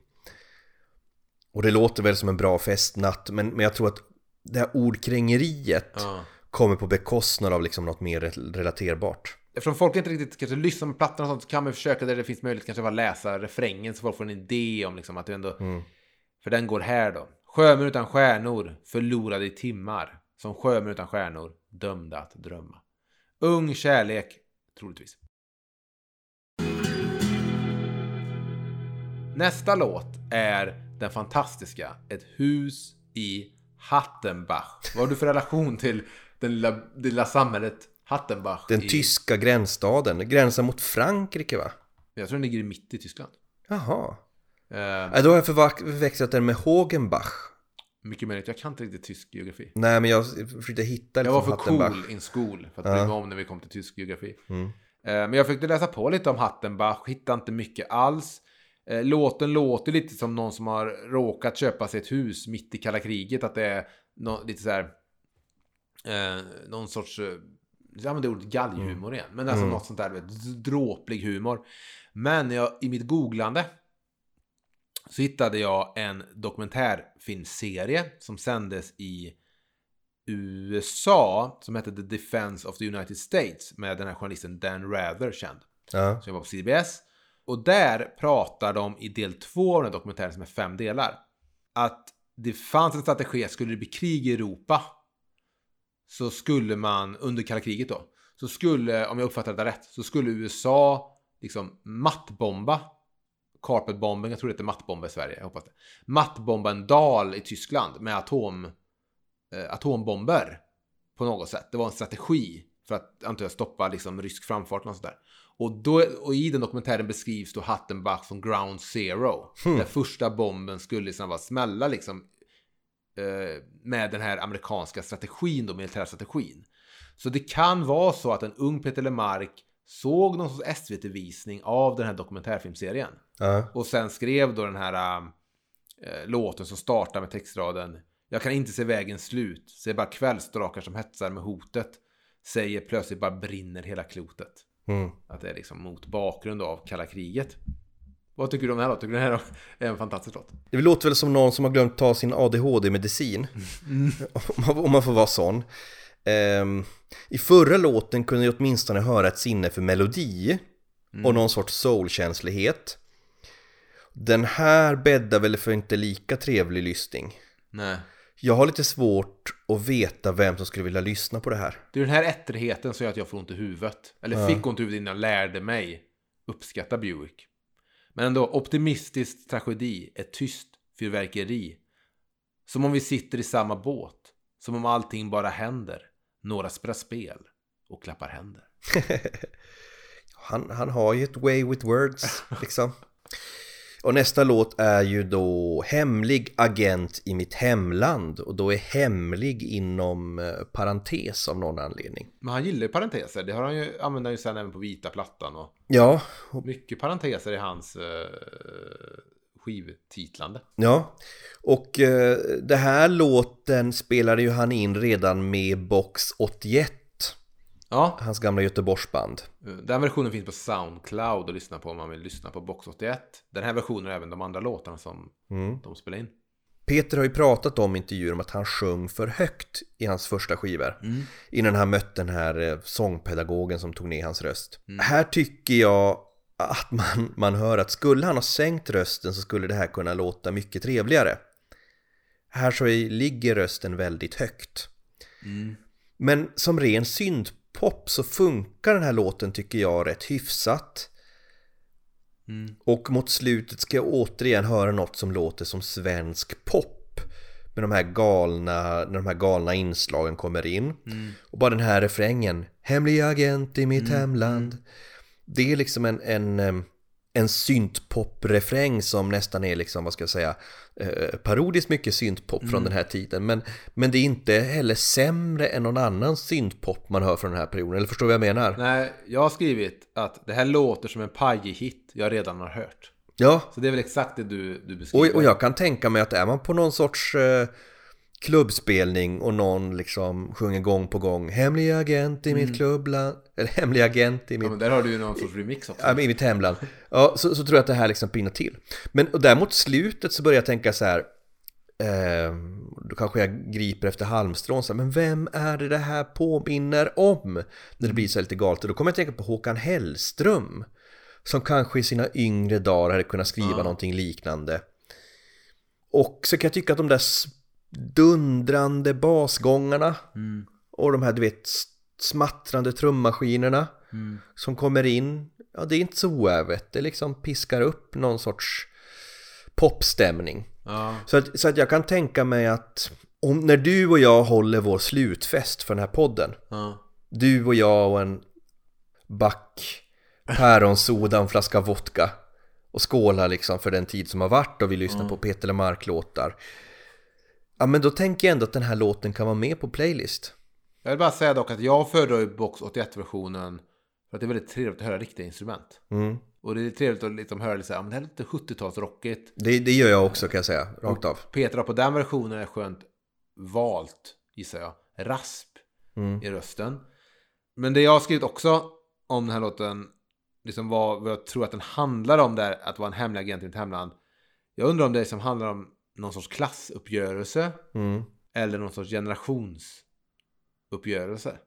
Och det låter väl som en bra festnatt, men, men jag tror att det här ordkrängeriet Ja. kommer på bekostnad av liksom något mer re- relaterbart. Eftersom folk inte riktigt kanske lyssnar på plattan och sånt så kan man försöka där det finns möjlighet kanske bara läsa refrängen så folk får en idé om liksom att det ändå... För den går här då. Sjömän utan stjärnor, förlorade i timmar. Som sjömän utan stjärnor, dömda att drömma. Ung kärlek, troligtvis. Nästa låt är den fantastiska Ett hus i Hattenbach. Vad har du för relation till den lilla, det lilla samhället Hattenbach? Den i, tyska gränsstaden, gränsen mot Frankrike va? Jag tror den ligger mitt i Tyskland. Jaha. Nej, då har jag förväxlat den med Hågenbach. mycket möjligt. Jag kan inte riktigt tysk geografi. Nej, men jag försökte hitta Jag var liksom för Hattenbach. cool in school för att bry mig om när vi kom till tysk geografi. Mm. Eh, Men jag försökte läsa på lite om Hattenbach, hittade inte mycket alls. Eh, Låten låter lite som någon som har råkat köpa sig ett hus mitt i kalla kriget. Att det är nå- lite så här... Eh, någon sorts... Eh, jag använder ordet galghumor igen. Men alltså något sånt där, vet, dråplig humor. Men jag, i mitt googlande så hittade jag en dokumentärfilmserie som sändes i USA som hette The Defense of the United States med den här journalisten Dan Rather känd. Ja. Som jobbar på CBS. Och där pratar de i del två av den här dokumentären som är fem delar. Att det fanns en strategi att skulle det bli krig i Europa så skulle man under kalla kriget då så skulle, om jag uppfattar det rätt, så skulle USA liksom mattbomba Carpetbomben, jag tror det heter mattbomba i Sverige, jag hoppas det. Mattbomba en dal i Tyskland med atom, eh, atombomber på något sätt. Det var en strategi för att antar jag stoppa liksom rysk framfart och sådär. Och, då, och i den dokumentären beskrivs då Hattenbach som ground zero. Där första bomben skulle liksom bara smälla liksom eh, med den här amerikanska strategin då, militärstrategin. Så det kan vara så att en ung Peter Lemark såg någon sorts SVT-visning av den här dokumentärfilmserien. Ja. Och sen skrev då den här äh, låten som startar med textraden Jag kan inte se vägens slut, ser bara kvällsdrakar som hetsar med hotet. Säger plötsligt bara brinner hela klotet. Mm. Att det är liksom mot bakgrund av kalla kriget. Vad tycker du om det här då? Tycker du det här är en fantastisk låt? Det låter väl som någon som har glömt ta sin ADHD-medicin. (laughs) Om, man, om man får vara sån. Ehm, I förra låten kunde jag åtminstone höra ett sinne för melodi och någon sorts soulkänslighet. Den här bäddar väl för inte lika trevlig lyssning. Nej. Jag har lite svårt att veta vem som skulle vilja lyssna på det här. Det är den här ettrigheten som gör att jag får ont i huvudet. Eller fick ont i huvudet innan jag lärde mig uppskatta Buick. Men ändå, optimistisk tragedi, ett tyst fyrverkeri. Som om vi sitter i samma båt. Som om allting bara händer. Några spelar spel och klappar händer. (laughs) Han, han har ju ett way with words (laughs) liksom. Och nästa låt är ju då Hemlig agent i mitt hemland och då är hemlig inom eh, parentes av någon anledning. Men han gillar ju parenteser. Det har han ju, använder han ju sen även på vita plattan. Och Ja, mycket parenteser i hans eh, skivtitlande. ja. Och eh, det här låten spelade ju han in redan med Box 81, Ja, hans gamla Göteborgsband. den versionen finns på Soundcloud att lyssna på om man vill lyssna på Box 81. Den här versionen och även de andra låtarna som de spelar in. Peter har ju pratat om intervjuer om att han sjöng för högt i hans första skivor. Innan han mötte den här eh, sångpedagogen som tog ner hans röst. Här tycker jag att man, man hör att skulle han ha sänkt rösten så skulle det här kunna låta mycket trevligare. Här så ligger rösten väldigt högt. Men som ren syntpop så funkar den här låten tycker jag rätt hyfsat. Och mot slutet ska jag återigen höra något som låter som svensk pop. med de här galna, när de här galna inslagen kommer in. Och bara den här refrängen, hemlig agent i mitt hemland. Det är liksom en, en, en syntpop-refräng som nästan är liksom, vad ska jag säga, eh, parodiskt mycket syntpop från den här tiden. Men, men det är inte heller sämre än någon annan syntpop man hör från den här perioden. Eller förstår du vad jag menar? Nej, jag har skrivit att det här låter som en pajig-hit jag redan har hört. Ja, Så det är väl exakt det du, du beskriver. och, och jag kan tänka mig att är man på någon sorts eh, klubbspelning och någon liksom sjunger gång på gång Hemlig agent i mitt klubbland Eller hemlig agent i Ja, mitt men där har du ju någon sorts remix också. Ja, i mitt hemland. Ja, så, så tror jag att det här liksom pinnar till. Men och där mot slutet så börjar jag tänka så här. Eh, då kanske jag griper efter halmstrån. Så här, men vem är det det här påminner om? När det blir så här lite galet. Och då kommer jag att tänka på Håkan Hellström. Som kanske i sina yngre dagar hade kunnat skriva någonting liknande. Och så kan jag tycka att de där dundrande basgångarna och de här du vet smattrande trummaskinerna som kommer in. Ja, det är inte så oävet. Det liksom piskar upp någon sorts popstämning. Ja. Så att, så att jag kan tänka mig att om, när du och jag håller vår slutfest för den här podden. Ja. Du och jag och en back päronsoda och en flaska vodka. Och skålar liksom för den tid som har varit och vi lyssnar på Peter Lemark-låtar. Ja men då tänker jag ändå att den här låten kan vara med på playlist. Jag vill bara säga dock att jag föredrar ju Box 81-versionen för att det är väldigt trevligt att höra riktiga instrument. Mm. Och det är trevligt att liksom höra lite "Ja, men det här är lite 70-talsrockigt. Det, det gör jag också kan jag säga, rakt av. Peter har på den versionen är skönt valt, gissar jag, rasp Mm. i rösten. Men det jag har skrivit också om den här låten, liksom vad, vad jag tror att den handlar om där, att vara en hemlig agent i ett hemland. Jag undrar om det liksom handlar om någon sorts klassuppgörelse Mm. eller någon sorts generationsuppgörelse.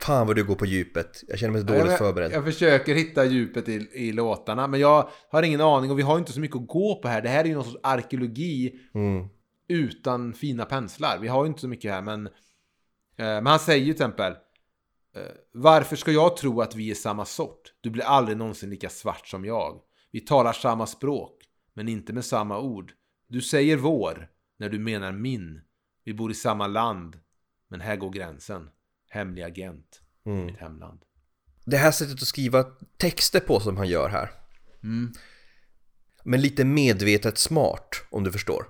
Fan vad du går på djupet. Jag känner mig så dåligt jag, förberedd. Jag försöker hitta djupet i, i låtarna, men jag har ingen aning och vi har inte så mycket att gå på här. Det här är ju någon sorts arkeologi Mm. utan fina penslar. Vi har ju inte så mycket här, men, eh, men han säger ju till exempel eh, Varför ska jag tro att vi är samma sort? Du blir aldrig någonsin lika svart som jag. Vi talar samma språk, men inte med samma ord. Du säger vår när du menar min. Vi bor i samma land, men här går gränsen. Hemlig agent, Mm. mitt hemland. Det här sättet att skriva texter på som han gör här. Mm. Men lite medvetet smart, om du förstår.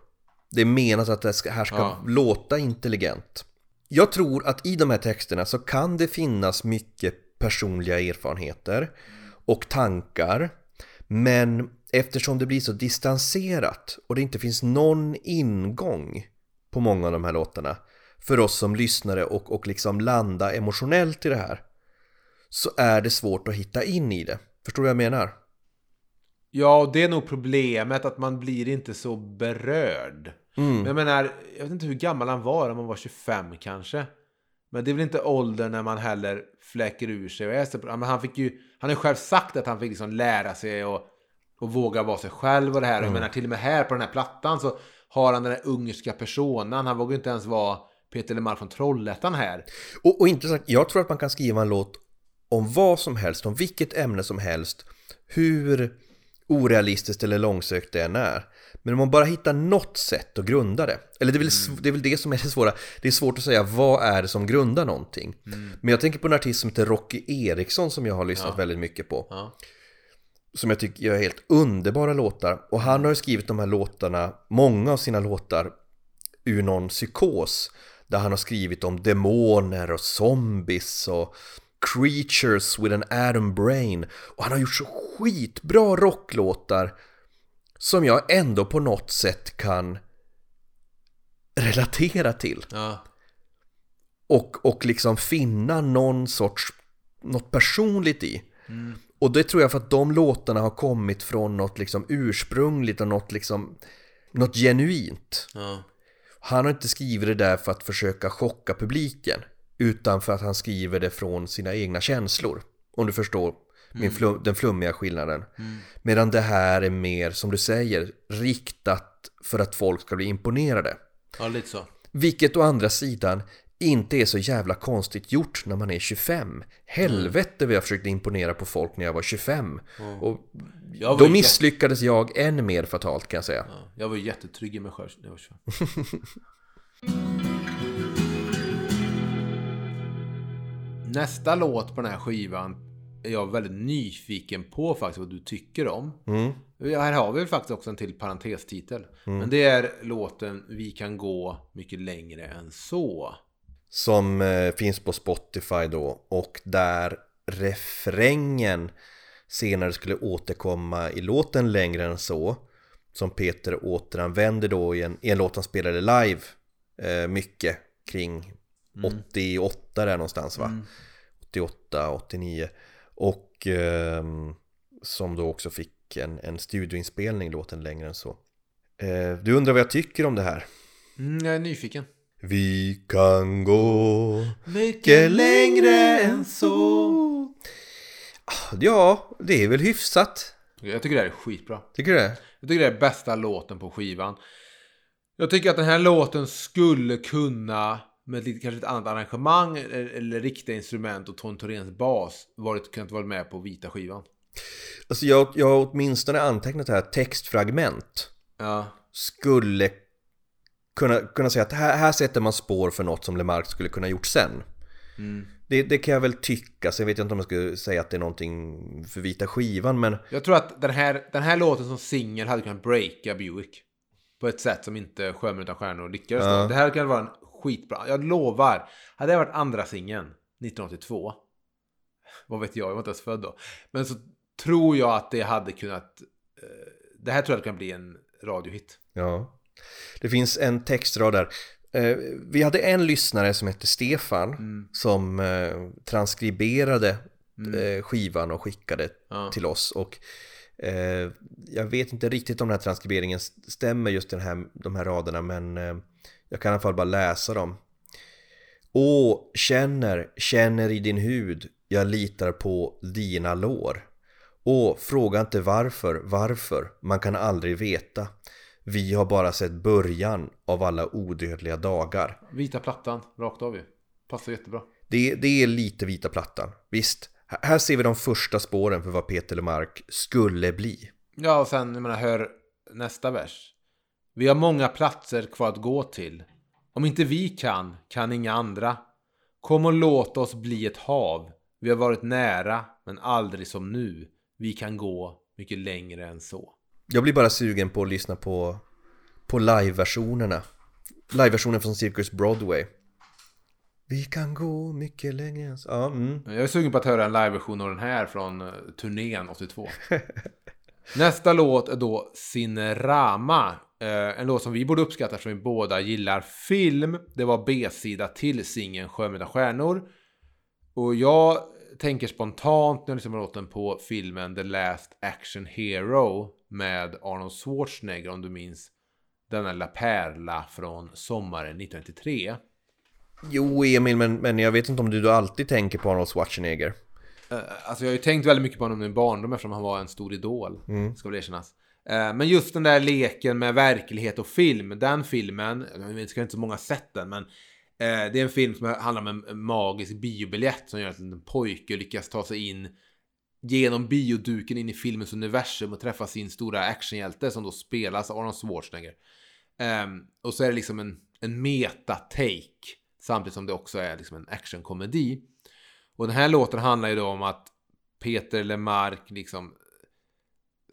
Det är menat att det här ska Ja. låta intelligent. Jag tror att i de här texterna så kan det finnas mycket personliga erfarenheter och tankar. Men eftersom det blir så distanserat och det inte finns någon ingång på många av de här låtarna för oss som lyssnare och, och liksom landa emotionellt i det här så är det svårt att hitta in i det. Förstår du vad jag menar? Ja, och det är nog problemet att man blir inte så berörd. Men jag menar, jag vet inte hur gammal han var, om han var 25 kanske. Men det är väl inte åldern när man heller fläcker ur sig och är så. Men han fick ju, han har ju själv sagt att han fick liksom lära sig och, och våga vara sig själv och det här. Jag menar till och med här på den här plattan så har han den här ungerska personan. Han vågar inte ens vara Peter Lemark från Trollhättan här. Och, och inte sagt, jag tror att man kan skriva en låt om vad som helst, om vilket ämne som helst, hur orealistiskt eller långsökt det än är. Men om man bara hittar något sätt att grunda det, eller det är, väl, sv- det är väl det som är det svåra, det är svårt att säga vad är det som grundar någonting. Men jag tänker på en artist som heter Rocky Eriksson som jag har lyssnat väldigt mycket på. Ja. Som jag tycker gör helt underbara låtar. Och han har ju skrivit de här låtarna, många av sina låtar, ur någon psykos. Där han har skrivit om demoner och zombies och creatures with an atom brain. Och han har gjort så skitbra rocklåtar som jag ändå på något sätt kan relatera till. Ja. Och, och liksom finna någon sorts, något personligt i. Och det tror jag för att de låtarna har kommit från något liksom ursprungligt och något liksom, något genuint. Ja. Han har inte skrivit det där för att försöka chocka publiken. Utan för att han skriver det från sina egna känslor. Om du förstår min flum, den flummiga skillnaden. Medan det här är mer, som du säger, riktat för att folk ska bli imponerade. ja, lite så. Vilket å andra sidan inte är så jävla konstigt gjort när man är 25. Helvete vad jag försökte imponera på folk när jag var 25. Och Jag var då misslyckades jag än mer fatalt kan jag säga. Ja, jag var jättetrygg i mig själv när jag var 25. (laughs) Nästa låt på den här skivan är jag väldigt nyfiken på faktiskt vad du tycker om. Mm. Här har vi faktiskt också en till parentestitel. Men det är låten Vi kan gå mycket längre än så. Som eh, finns på Spotify då och där refrängen senare skulle återkomma i låten längre än så som Peter återanvänder då i en, i en låt han spelade live eh, mycket kring 88 där någonstans va? 88, 89 och ehm, som då också fick en, en studioinspelning låten längre än så. Eh, du undrar vad jag tycker om det här? Mm, jag är nyfiken. Vi kan gå mycket längre än så Ah, Ja, det är väl hyfsat Jag tycker det här är skitbra. Tycker du det? Jag tycker det är bästa låten på skivan. Jag tycker att den här låten skulle kunna med lite, kanske ett annat arrangemang eller, eller riktiga instrument och Ton Thoréns bas varit, kunnat vara med på vita skivan. Alltså jag, jag har åtminstone antecknat här textfragment Ja, Skulle kunna, kunna säga att här, här sätter man spår för något som Lemark skulle kunna gjort sen det, det kan jag väl tycka, så jag vet inte om jag skulle säga att det är någonting för vita skivan men jag tror att den här, den här låten som singel hade kunnat breaka Buick. På ett sätt som inte Sjömän utan stjärnor lyckades. Ja. Det här kan vara en skitbra. Jag lovar. Hade det varit andra singeln 1982. Vad vet jag, jag var inte ens född då. Men så tror jag att det hade kunnat... eh, Det här tror jag kan bli en radiohit. Ja. Det finns en textrad där. Eh, Vi hade en lyssnare som hette Stefan som eh, transkriberade eh, skivan och skickade Ja. till oss. Och jag vet inte riktigt om den här transkriberingen stämmer just den här, de här raderna men jag kan i alla fall bara läsa dem. Åh, känner, känner i din hud, jag litar på dina lår. Åh, fråga inte varför, varför, man kan aldrig veta. Vi har bara sett början av alla odödliga dagar. Vita plattan, rakt av ju. Passar jättebra. Det, det är lite vita plattan, visst. Här ser vi de första spåren för vad Peter Lemark skulle bli. Ja, och sen, jag menar, hör nästa vers. Vi har många platser kvar att gå till. Om inte vi kan, kan inga andra. Kom och låt oss bli ett hav. Vi har varit nära, men aldrig som nu. Vi kan gå mycket längre än så. Jag blir bara sugen på att lyssna på, på live-versionerna. Live-versionen från Circus Broadway. Vi kan gå mycket längre än så. Ja, mm. Jag är sugen på att höra en live-version av den här från eh, turnén 82. (laughs) Nästa låt är då Cinerama. Eh, en låt som vi borde uppskatta eftersom vi båda gillar film. Det var B-sida till singeln Sjömöta stjärnor. Och jag tänker spontant när jag lyssnar på låten på filmen The Last Action Hero med Arnold Schwarzenegger om du minns denna La Perla från sommaren 1993. Jo, Emil, men, men jag vet inte om du, du alltid tänker på Arnold Schwarzenegger. Eh, Alltså jag har ju tänkt väldigt mycket på honom i min barndom eftersom han var en stor idol. Ska väl erkännas. Eh, Men just den där leken med verklighet och film. Den filmen, jag vet inte så många sett den men eh, Det är en film som handlar om en magisk biobiljett som gör att en pojke lyckas ta sig in genom bioduken in i filmens universum och träffa sin stora actionhjälte som då spelas av Arnold Schwarzenegger. Um, och så är det liksom en, en meta-take samtidigt som det också är liksom en actionkomedi. Och den här låten handlar ju då om att Peter Lemark liksom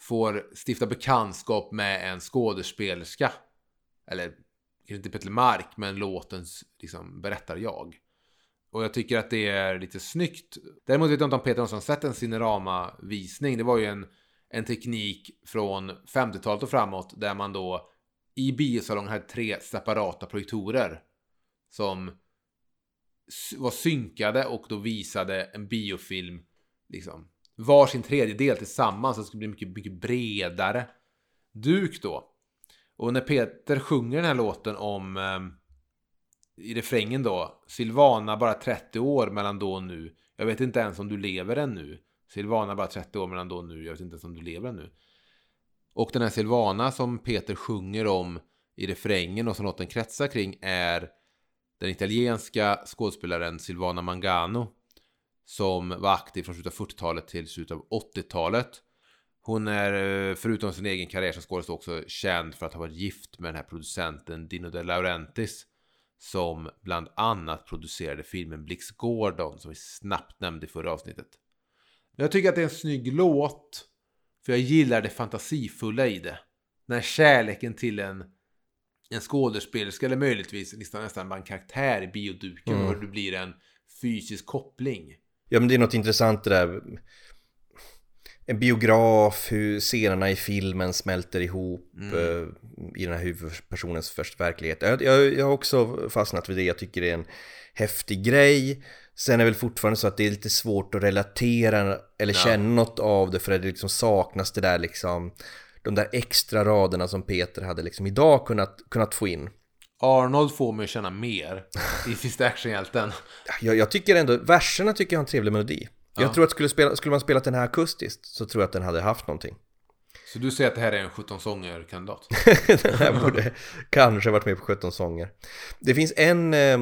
får stifta bekantskap med en skådespelerska. Eller inte Peter Lemark, men låtens liksom, berättar jag. Och jag tycker att det är lite snyggt. Däremot vet jag inte om Peter någonsin har sett en Cinerama-visning. Det var ju en, en teknik från 50-talet och framåt där man då i biosalongen hade tre separata projektorer som var synkade och då visade en biofilm liksom var sin tredjedel tillsammans så det skulle bli mycket, mycket bredare duk då. Och när Peter sjunger den här låten om ehm, i refrängen då Silvana bara 30 år mellan då och nu. Jag vet inte ens om du lever ännu. Silvana bara 30 år mellan då och nu. Jag vet inte ens om du lever ännu. Och den här Silvana som Peter sjunger om i refrängen och som låten kretsar kring är den italienska skådespelaren Silvana Mangano som var aktiv från slutet av 40-talet till slutet av 80-talet. Hon är eh, förutom sin egen karriär som skådespelare också känd för att ha varit gift med den här producenten Dino De Laurentiis som bland annat producerade filmen Blix Gordon som vi snabbt nämnde i förra avsnittet. Men jag tycker att det är en snygg låt för jag gillar det fantasifulla i det. När kärleken till en, en skådespelerska eller möjligtvis nästan, nästan bara en karaktär i bioduken Mm. och det blir en fysisk koppling. Ja men det är något intressant det där. En biograf, hur scenerna i filmen smälter ihop eh, i den här huvudpersonens första verklighet. Jag, jag, jag har också fastnat vid det, jag tycker det är en häftig grej. Sen är det väl fortfarande så att det är lite svårt att relatera eller Ja. känna något av det för det liksom saknas det där liksom de där extra raderna som Peter hade liksom idag kunnat, kunnat få in. Arnold får mig att känna mer i Sista Actionhjälten. Jag, jag tycker ändå, verserna tycker jag har en trevlig melodi. Ja. Jag tror att skulle, spela, skulle man spelat den här akustiskt så tror jag att den hade haft någonting. Så du säger att det här är en 17 sånger-kandidat? (laughs) den här borde kanske varit med på 17 sånger. Det finns en... Eh, eh,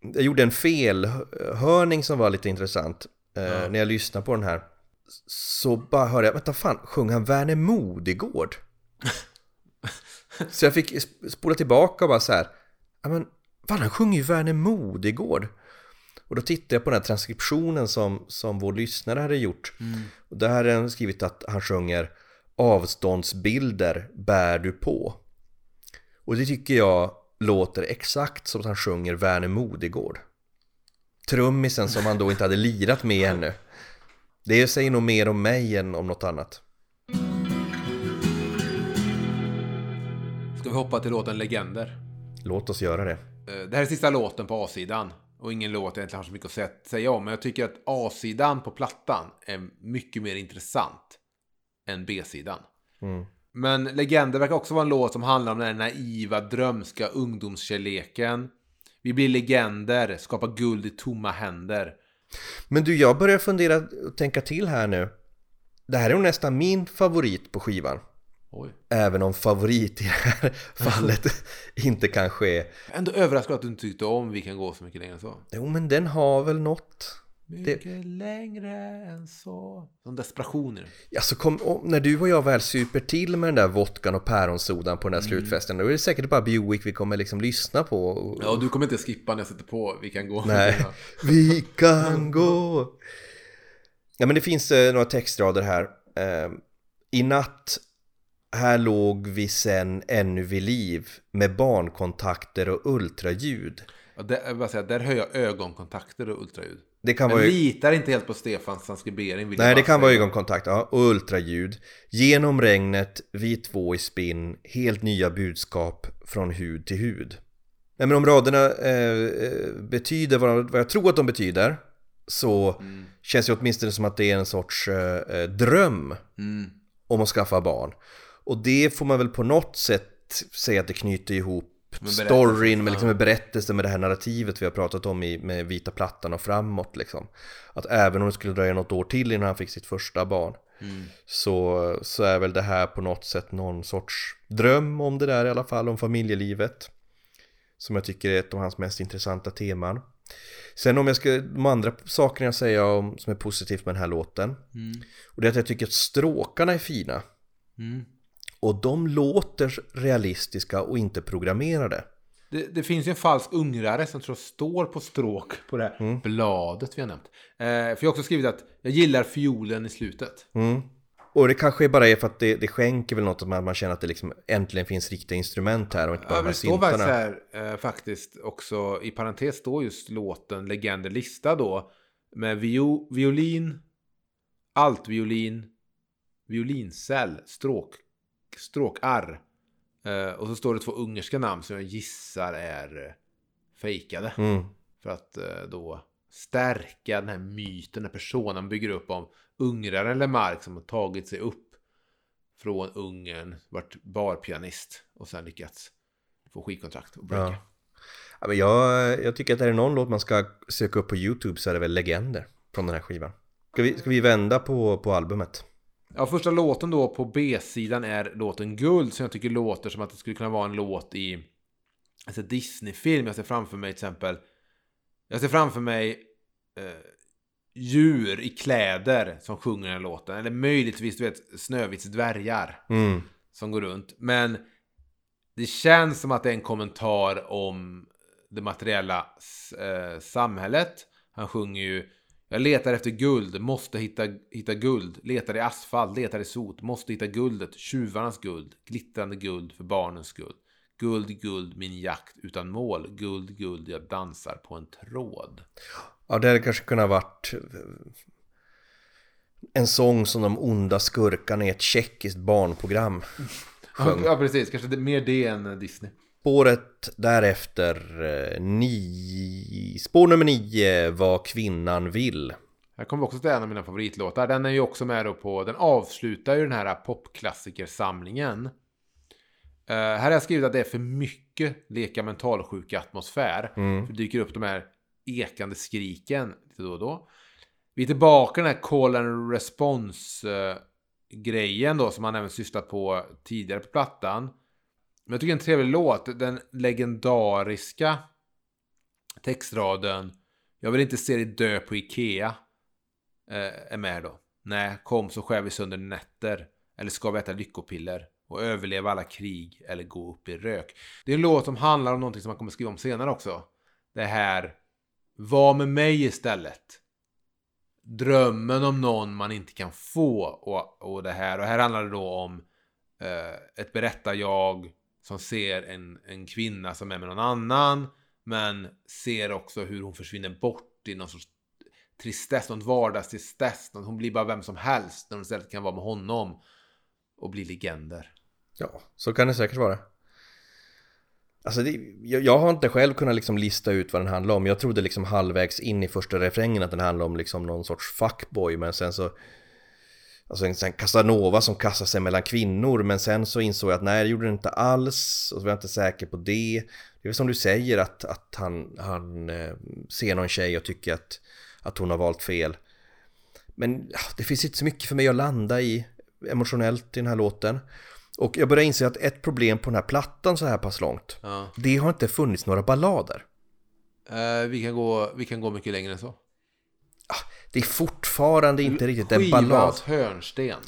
jag gjorde en felhörning som var lite intressant. Eh, Ja. När jag lyssnade på den här. Så bara hörde jag, vänta fan, sjöng han Verner Modigård? (laughs) så jag fick sp- spola tillbaka och bara så här. Ja men, fan han sjunger ju Verner Modigård. Och då tittade jag på den här transkriptionen som, som vår lyssnare hade gjort. Och där hade han skrivit att han sjunger Avståndsbilder bär du på. Och det tycker jag låter exakt som att han sjunger Verner Modigård. Trummisen som han då inte hade lirat med ännu. Det säger nog mer om mig än om något annat. Ska vi hoppa till låten Legender? Låt oss göra det. Eh, Det här är sista låten på A-sidan. Och ingen låt jag egentligen har så mycket att sä- säga om. Men jag tycker att A-sidan på plattan är mycket mer intressant än B-sidan. Mm. Men Legender verkar också vara en låt som handlar om den naiva, drömska ungdomskärleken. Vi blir legender, skapar guld i tomma händer. Men du, jag börjar fundera och tänka till här nu. Det här är nästan min favorit på skivan. Oj. Även om favorit i det här (laughs) fallet inte kanske är... Jag är ändå överraskad att du inte tyckte om Vi kan gå så mycket längre än så. Jo, men den har väl något. Mycket längre än så. Som desperation det. Alltså kom, om, när du och jag väl super till med den där vodkan och päronsodan på den där slutfesten, då är det säkert bara Buick vi kommer liksom lyssna på. Och, Ja, du kommer inte skippa när jag sätter på Vi kan gå. Nej, (laughs) vi kan gå. Ja, men det finns eh, några textrader här. Eh, I natt, här låg vi sen ännu vid liv med barnkontakter och ultraljud. Ja, där, jag vill säga, där hör jag ögonkontakter och ultraljud. Det kan Jag vara... litar inte helt på Stefans transkribering. Nej, det bara kan vara ögonkontakt, ja, och ultraljud. Genom regnet, vi två i spinn, helt nya budskap från hud till hud. Nej, men om raderna eh, eh, betyder vad, vad jag tror att de betyder, så Mm. känns det åtminstone som att det är en sorts eh, eh, dröm Mm. om att skaffa barn. Och det får man väl på något sätt säga att det knyter ihop storyn med, liksom, med berättelsen med det här narrativet vi har pratat om i, med vita plattan och framåt liksom. Att även om det skulle dröja något år till innan han fick sitt första barn Mm. så, så är väl det här på något sätt någon sorts dröm om det där i alla fall, om familjelivet. Som jag tycker är ett av hans mest intressanta teman. Sen om jag ska, de andra sakerna jag säger om, som är positivt med den här låten. Mm. Och det är att jag tycker att stråkarna är fina. Mm. Och de låter realistiska och inte programmerade. Det, det finns ju en falsk ungrare som tror står på stråk på det här Mm. bladet vi har nämnt. Eh, för jag har också skrivit att jag gillar fiolen i slutet. Mm. Och det kanske bara är för att det, det skänker väl något att man, man känner att det liksom äntligen finns riktiga instrument här och inte bara Ja, de här det står faktiskt här eh, faktiskt också i parentes står just låten Legender lista då med vio, violin, altviolin, violincell, stråk, stråkar. Eh, och så står det två ungerska namn som jag gissar är eh, fejkade. Mm. För att eh, då stärka den här myten, den här personen bygger upp om ungraren Lemark som har tagit sig upp från Ungern, varit barpianist och sen lyckats få skivkontrakt och breaka. Ja. Ja, men jag, jag tycker att är det någon låt man ska söka upp på YouTube så är det väl Legender från den här skivan. Ska vi, ska vi vända på, på albumet? Ja, första låten då på B-sidan är låten Guld som jag tycker låter som att det skulle kunna vara en låt i alltså Disney-film. Jag ser framför mig till exempel Jag ser framför mig eh, djur i kläder som sjunger den låten. Eller möjligtvis, du vet, Snövits dvärgar Mm. som går runt. Men Det känns som att det är en kommentar om det materiella eh, samhället. Han sjunger ju Jag letar efter guld, måste hitta, hitta guld. Letar i asfalt, letar i sot, måste hitta guldet. Tjuvarnas guld, glittrande guld för barnens skull. Guld, guld, min jakt utan mål. Guld, guld, jag dansar på en tråd. Ja, det hade kanske kunnat varit en sång som de onda skurkarna i ett tjeckiskt barnprogram. Ja, ja, precis. Kanske mer det än Disney. Spåret därefter, eh, ni... spår nummer nio, Vad kvinnan vill. Här kommer också till en av mina favoritlåtar. Den är ju också med då på, den avslutar ju den här popklassikersamlingen. Uh, här har jag skrivit att det är för mycket leka mentalsjuka atmosfär. Mm. För det dyker upp de här ekande skriken lite då och då. Vi är tillbaka den här call and response uh, grejen då som man även sysslat på tidigare på plattan. Men jag tycker en trevlig låt. Den legendariska textraden Jag vill inte se dig dö på Ikea eh, är med då. Nej, kom så skär vi sönder nätter. Eller ska vi äta lyckopiller och överleva alla krig eller gå upp i rök. Det är en låt som handlar om någonting som man kommer skriva om senare också. Det här Var med mig istället. Drömmen om någon man inte kan få och, och det här. Och här handlar det då om eh, ett berättar-jag som ser en, en kvinna som är med någon annan. Men ser också hur hon försvinner bort i någon sorts tristess, någon vardagstristess. Hon blir bara vem som helst när hon istället kan vara med honom och bli legender. Ja, så kan det säkert vara. Alltså det, jag, jag har inte själv kunnat liksom lista ut vad den handlar om. Jag trodde liksom halvvägs in i första refrängen att den handlade om liksom någon sorts fuckboy. Men sen så... Alltså en sån Casanova som kastar sig mellan kvinnor. Men sen så insåg jag att nej, det gjorde den inte alls. Och så var jag inte säker på det. Det är väl som du säger att, att han, han eh, ser någon tjej och tycker att, att hon har valt fel. Men det finns inte så mycket för mig att landa i emotionellt i den här låten. Och jag börjar inse att ett problem på den här plattan så här pass långt, Ja. det har inte funnits några ballader. Eh, vi, kan gå, vi kan gå mycket längre än så. Det är fortfarande inte riktigt en ballad. Skivans hörnsten.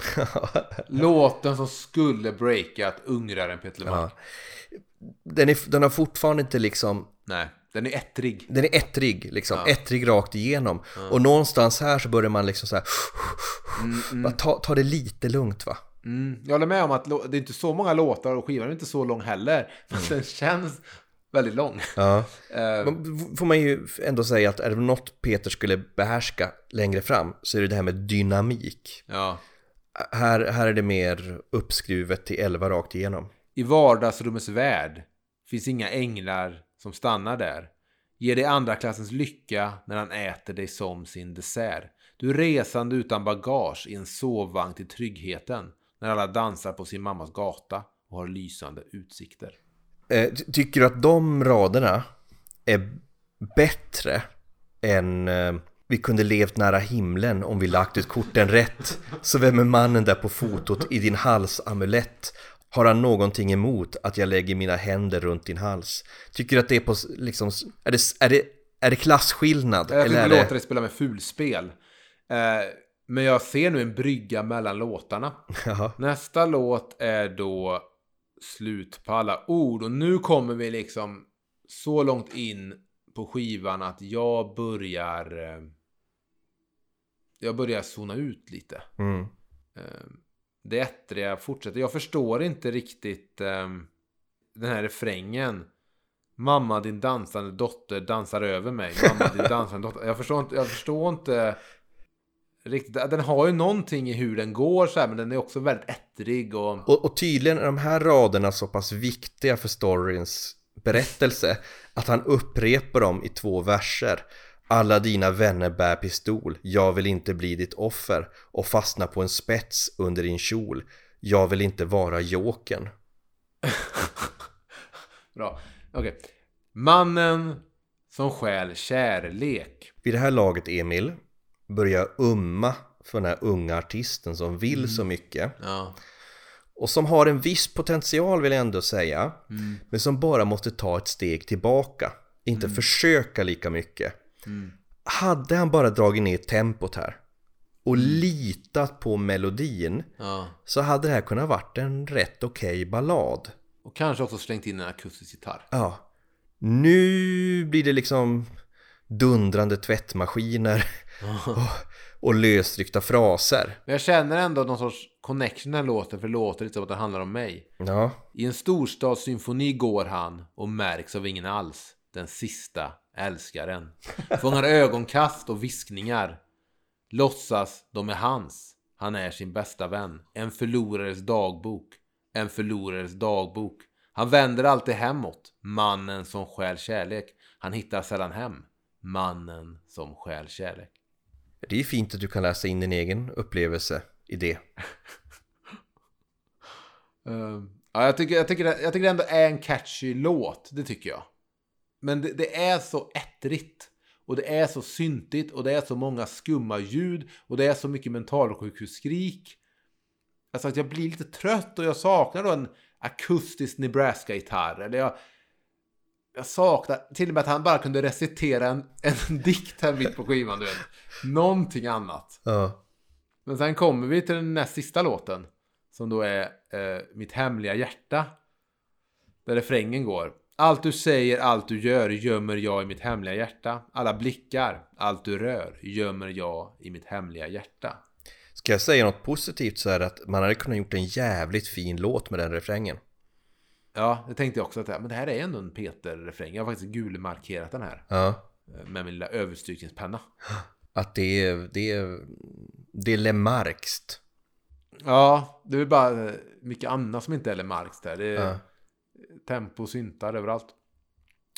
(laughs) Låten som skulle breakat ungrare än Peter. Ja. Den, är, den har fortfarande inte liksom, Nej, den är ettrig. den är ettrig liksom, Ja. ettrig rakt igenom. Och någonstans här så börjar man liksom så här, (laughs) bara ta, ta det lite lugnt va. Mm. Jag håller med om att det är inte så många låtar och skivan är inte så lång heller. (laughs) Men den känns väldigt lång. Ja. (laughs) Eh, Men får man ju ändå säga att är det något Peter skulle behärska längre fram så är det det här med dynamik. ja. Här, här är det mer uppskruvet till 11 rakt igenom. I vardagsrummets värld finns inga änglar som stannar där. Ger dig andra klassens lycka när han äter dig som sin dessert. Du resande utan bagage i en sovvagn till tryggheten när alla dansar på sin mammas gata och har lysande utsikter. Eh, ty- tycker du att de raderna är bättre än eh, vi kunde levt nära himlen om vi lagt ut korten rätt? Så vem är mannen där på fotot i din halsamulett? Har han någonting emot att jag lägger mina händer runt din hals? Tycker du att det är på liksom, är det, är det, är det klasskillnad? Jag Eller inte låta dig spela med fulspel. Eh, men jag ser nu en brygga mellan låtarna. (laughs) Jaha. Nästa låt är då slut på alla ord. Och nu kommer vi liksom så långt in på skivan att jag börjar... eh, Jag börjar zona ut lite. Mm. Eh, Det ettriga fortsätter. Jag förstår inte riktigt eh, den här refrängen. Mamma din dansande dotter dansar över mig. Mamma din (laughs) dansande dotter. Jag förstår inte, jag förstår inte riktigt. Den har ju någonting i hur den går så här, men den är också väldigt ettrig och... Och, och tydligen är de här raderna så pass viktiga för storyns berättelse att han upprepar dem i två verser. Alla dina vänner bär pistol, jag vill inte bli ditt offer och fastna på en spets under din kjol. Jag vill inte vara joken. (laughs) Bra. Okej. Mannen som stjäl kärlek. Vid det här laget, Emil, börjar jag umma för den här unga artisten som vill så mycket. Ja. och som har en viss potential vill jag ändå säga men som bara måste ta ett steg tillbaka. Inte försöka lika mycket. Hade han bara dragit ner tempot här och litat på melodin Ja. så hade det här kunnat varit en rätt okej ballad. Och kanske också slängt in en akustisk gitarr. Ja. Nu blir det liksom dundrande tvättmaskiner (laughs) och, och lösryckta fraser. Men jag känner ändå någon sorts connection den låten, för det låter lite som att den handlar om mig. Ja, I en storstadssymfoni går han och märks av ingen alls. Den sista älskaren. (laughs) Fångar ögonkast och viskningar. Låtsas de är hans. Han är sin bästa vän. En förlorares dagbok. En förlorares dagbok. Han vänder alltid hemåt. Mannen som stjäl kärlek. Han hittar sällan hem. Mannen som stjäl kärlek det är fint att du kan läsa in din egen upplevelse i det. uh, (laughs) ja, jag, tycker, jag, tycker, det- jag tycker det ändå är en catchy låt. Det tycker jag. Men det, det är så ettrigt. Och det är så syntigt. Och det är så många skumma ljud. Och det är så mycket mentalsjukhusskrik. Alltså att jag blir lite trött och jag saknar då en akustisk Nebraska-gitarr. Eller jag, jag saknar till och med att han bara kunde recitera en, en (laughs) dikt här mitt på skivan. Du vet. Någonting annat. Ja, Men sen kommer vi till den näst sista låten. Som då är eh, Mitt hemliga hjärta. Där refrängen går. Allt du säger, allt du gör gömmer jag i mitt hemliga hjärta. Alla blickar, allt du rör gömmer jag i mitt hemliga hjärta. Ska jag säga något positivt så är det att man hade kunnat gjort en jävligt fin låt med den refrängen. Ja, det tänkte jag också att men det här är ändå en Peter-refräng. Jag har faktiskt gulmarkerat den här Ja, eh, med min lilla överstrykningspenna. (gasps) att det är, det är, det är Lemarxt. Ja, det är bara eh, mycket annat som inte är Marx där. Det är Ja. tempo syntar överallt.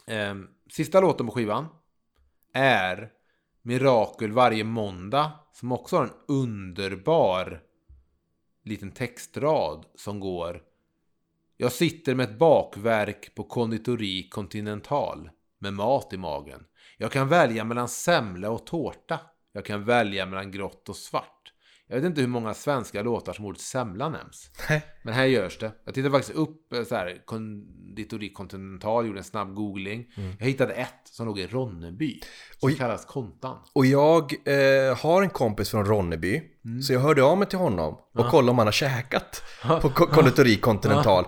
Ehm, sista låten på skivan är Mirakel varje måndag som också har en underbar liten textrad som går Jag sitter med ett bakverk på konditori Continental med mat i magen. Jag kan välja mellan semla och tårta. Jag kan välja mellan grått och svart. Jag vet inte hur många svenska låtar som ordet semla nämns. Men här görs det. Jag tittade faktiskt upp eh, så här, konditori Continental, gjorde en snabb googling. Jag hittade ett som låg i Ronneby. Som Oj. kallas Kontan. Och jag eh, har en kompis från Ronneby Så jag hörde av mig till honom och kollade om han har käkat på ko- konditori Continental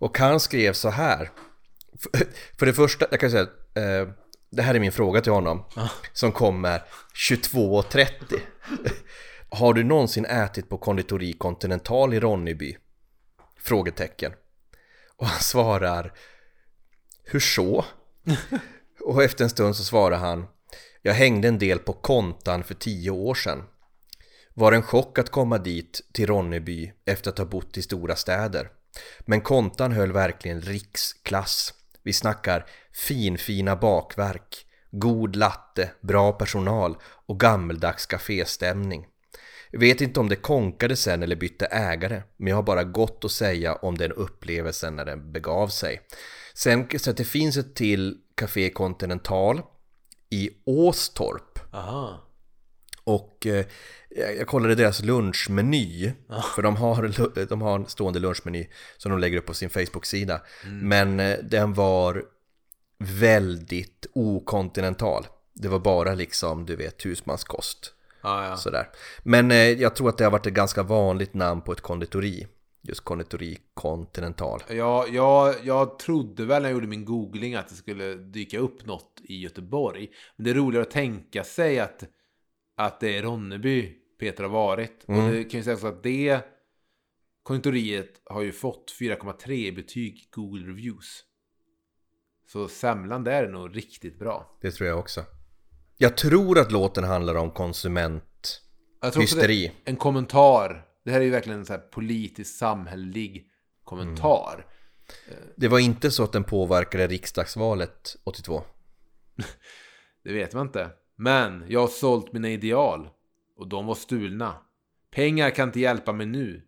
Och han skrev så här. För- det första, jag kan säga eh, Det här är min fråga till honom Som kommer 22.30 Har du någonsin ätit på konditori Continental i Ronneby? Frågetecken. Och han svarar Hur så? Och efter en stund så svarar han Jag hängde en del på kontan för tio år sedan. Var en chock att komma dit till Ronneby efter att ha bott i stora städer men kontan höll verkligen riksklass Vi snackar finfina bakverk God latte, bra personal och gammeldags kaféstämning Vet inte om det konkade sen eller bytte ägare, men jag har bara gott att säga om den upplevelsen när den begav sig. Sen så att det finns ett till Café Continental i Åstorp. Aha. Och eh, jag kollade deras lunchmeny, för de har, de har en stående lunchmeny som de lägger upp på sin Facebook-sida. Men eh, den var väldigt okontinental. Det var bara liksom, du vet, husmanskost. Ja, ja. Sådär. Men eh, jag tror att det har varit ett ganska vanligt namn på ett konditori. Just konditori Continental. Ja, jag, jag trodde väl när jag gjorde min googling att det skulle dyka upp något i Göteborg. Men det är roligare att tänka sig att, att det är Ronneby Peter har varit. Och det kan ju sägas att det konditoriet har ju fått 4,3 i betyg Google Reviews. Så semlan där är nog riktigt bra. Det tror jag också. Jag tror att låten handlar om konsument... Jag tror också det Hysteri. är en kommentar. Det här är ju verkligen en så här politisk samhällelig kommentar. Det var inte så att den påverkade riksdagsvalet 82. (laughs) Det vet man inte. Men jag har sålt mina ideal. Och de var stulna. Pengar kan inte hjälpa mig nu.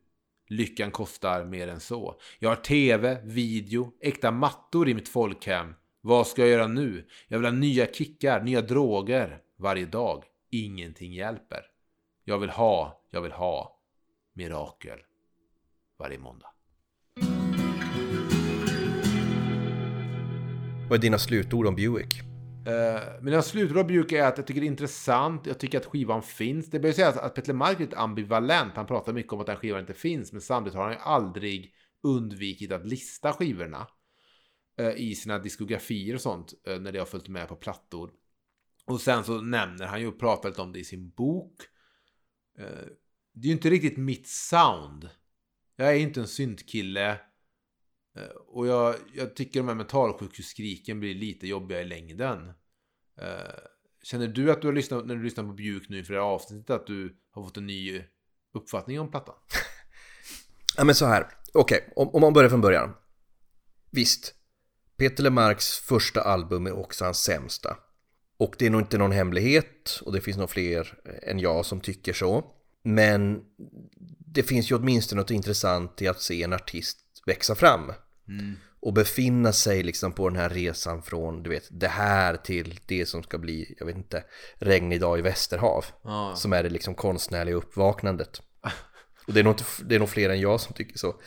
Lyckan kostar mer än så. Jag har tv, video, äkta mattor i mitt folkhem. Vad ska jag göra nu? Jag vill ha nya kickar, nya droger. Varje dag. Ingenting hjälper. Jag vill ha, jag vill ha. Mirakel. Varje måndag. Vad är dina slutord om Buick? Eh, uh, mina slutråd brukar är att jag tycker det är intressant. Jag tycker att skivan finns. Det bör sägas att Peter Mark är lite ambivalent. Han pratar mycket om att den skivan inte finns. Men samtidigt har han ju aldrig undvikit att lista skivorna eh, i sina diskografier och sånt eh, när det har följt med på plattor. Och sen så nämner han ju och pratar lite om det i sin bok. Det är ju inte riktigt mitt sound. Jag är inte en syntkille. Eh, och jag, jag tycker de här mentalsjukhusskriken blir lite jobbiga i längden. Eh, känner du att du har lyssnat, när du lyssnar på Bjuk nu inför det här avsnittet, att du har fått en ny uppfattning om plattan? (laughs) Ja men så här, okej, om, om man börjar från början. Visst, Peter Lemarks första album är också hans sämsta. Och det är nog inte någon hemlighet och det finns nog fler eh, än jag som tycker så. Men det finns ju åtminstone något intressant i att se en artist växa fram. Och befinna sig liksom på den här resan från, du vet, det här till det som ska bli, jag vet inte, regn idag i Västerhav. Ja. Som är det liksom konstnärliga uppvaknandet. Och det är nog, inte, det är nog fler än jag som tycker så. (laughs)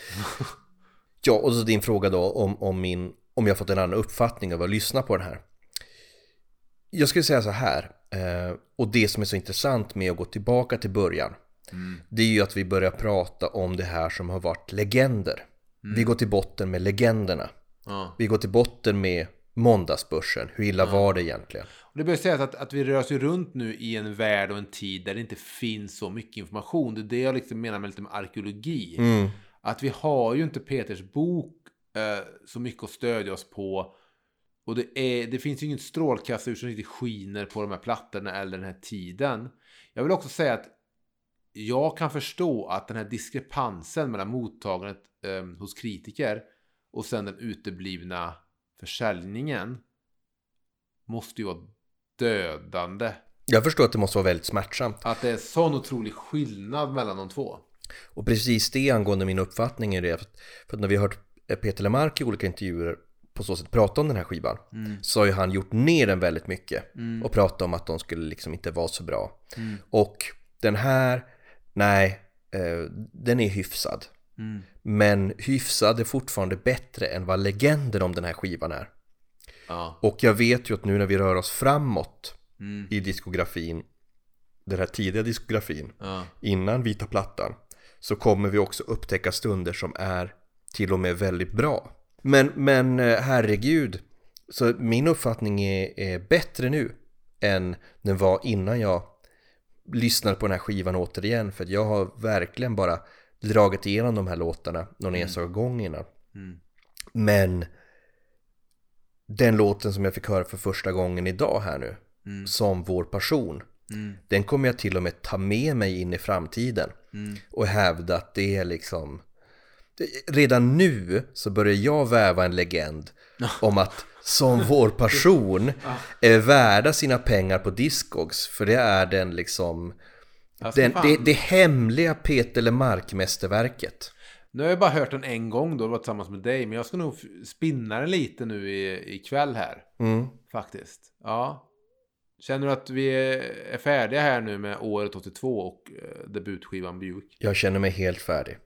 Ja, och så din fråga då om, om, min, om jag fått en annan uppfattning av att lyssna på den här. Jag skulle säga så här, eh, och det som är så intressant med att gå tillbaka till början, det är ju att vi börjar prata om det här som har varit legender. Vi går till botten med legenderna. Ja. Vi går till botten med måndagsbörsen. Hur illa var det egentligen? Och det bör sägas att, att vi rör oss runt nu i en värld och en tid där det inte finns så mycket information. Det är det jag liksom menar med lite med arkeologi. Att vi har ju inte Peters bok eh, så mycket att stödja oss på. Och det, är, det finns ju inget strålkastarljus som riktigt skiner på de här plattorna eller den här tiden. Jag vill också säga att jag kan förstå att den här diskrepansen mellan mottagandet eh, hos kritiker och sen den uteblivna försäljningen måste ju vara dödande. Jag förstår att det måste vara väldigt smärtsamt. Att det är sån otrolig skillnad mellan de två. Och precis det angående min uppfattning är det. För att, när vi har hört Peter Lemark i olika intervjuer på så sätt prata om den här skivan så har ju han gjort ner den väldigt mycket och pratat om att de skulle liksom inte vara så bra. Och den här, nej, eh, den är hyfsad. Men hyfsad är fortfarande bättre än vad legenden om den här skivan är. Ja. Och jag vet ju att nu när vi rör oss framåt i diskografin, den här tidiga diskografin, Ja. innan vita plattan, så kommer vi också upptäcka stunder som är till och med väldigt bra. Men, men eh, herregud, så min uppfattning är, är bättre nu än den var innan jag lyssnade på den här skivan återigen. För att jag har verkligen bara dragit igenom de här låtarna någon enstaka gång innan. Men den låten som jag fick höra för första gången idag här nu, som vår passion, den kommer jag till och med ta med mig in i framtiden och hävda att det är liksom Redan nu så börjar jag väva en legend om att som (laughs) vår passion är värda sina pengar på Discogs för det är den liksom Alltså, den, det, det hemliga Peter Lemark-mästerverket. Nu har jag bara hört den en gång då, det var tillsammans med dig. Men jag ska nog spinna den lite nu i, ikväll här. Mm. Faktiskt. Ja. Känner du att vi är, är färdiga här nu med året 82 och eh, debutskivan Buick? Jag känner mig helt färdig.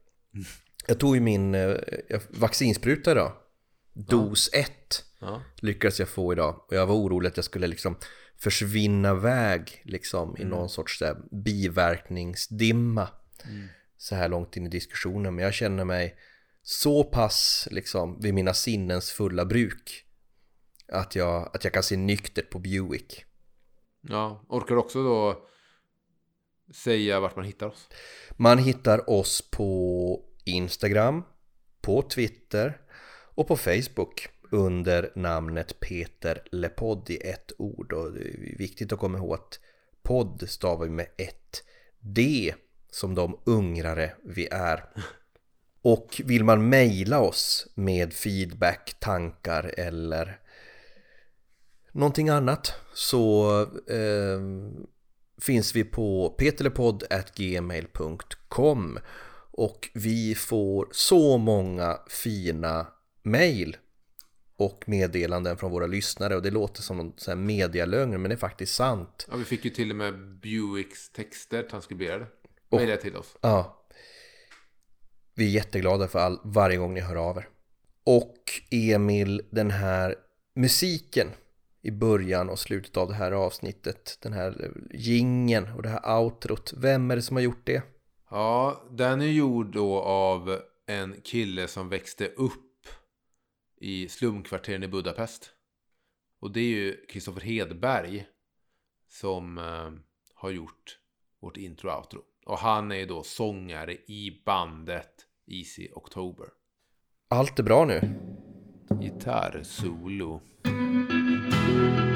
Jag tog ju min eh, vaccinspruta idag. Dos 1 Ja. lyckades jag få idag. Och jag var orolig att jag skulle liksom försvinna iväg liksom i någon sorts så här, biverkningsdimma. Så här långt in i diskussionen. Men jag känner mig så pass liksom vid mina sinnens fulla bruk. Att jag, att jag kan se nyktert på Buick. ja. Orkar du också då säga vart man hittar oss? Man hittar oss på Instagram, på Twitter och på Facebook under namnet Peter Lepodd i ett ord. Och det är viktigt att komma ihåg att podd stavar vi med ett D som de ungrare vi är. Och vill man mejla oss med feedback, tankar eller någonting annat så eh, finns vi på peterlepodd.gmail.com och vi får så många fina mejl och meddelanden från våra lyssnare och det låter som någon här medialögn men det är faktiskt sant. Ja, vi fick ju till och med Buicks texter transkriberade. Mejla till oss. Ja. Vi är jätteglada för all, varje gång ni hör av er. Och Emil, den här musiken i början och slutet av det här avsnittet, den här gingen och det här outrot, vem är det som har gjort det? Ja, den är gjord då av en kille som växte upp i slumkvarteren i Budapest. Och det är ju Kristoffer Hedberg som eh, har gjort vårt intro och outro. Och han är ju då sångare i bandet Easy October. Allt är bra nu. Gitarrsolo. Thank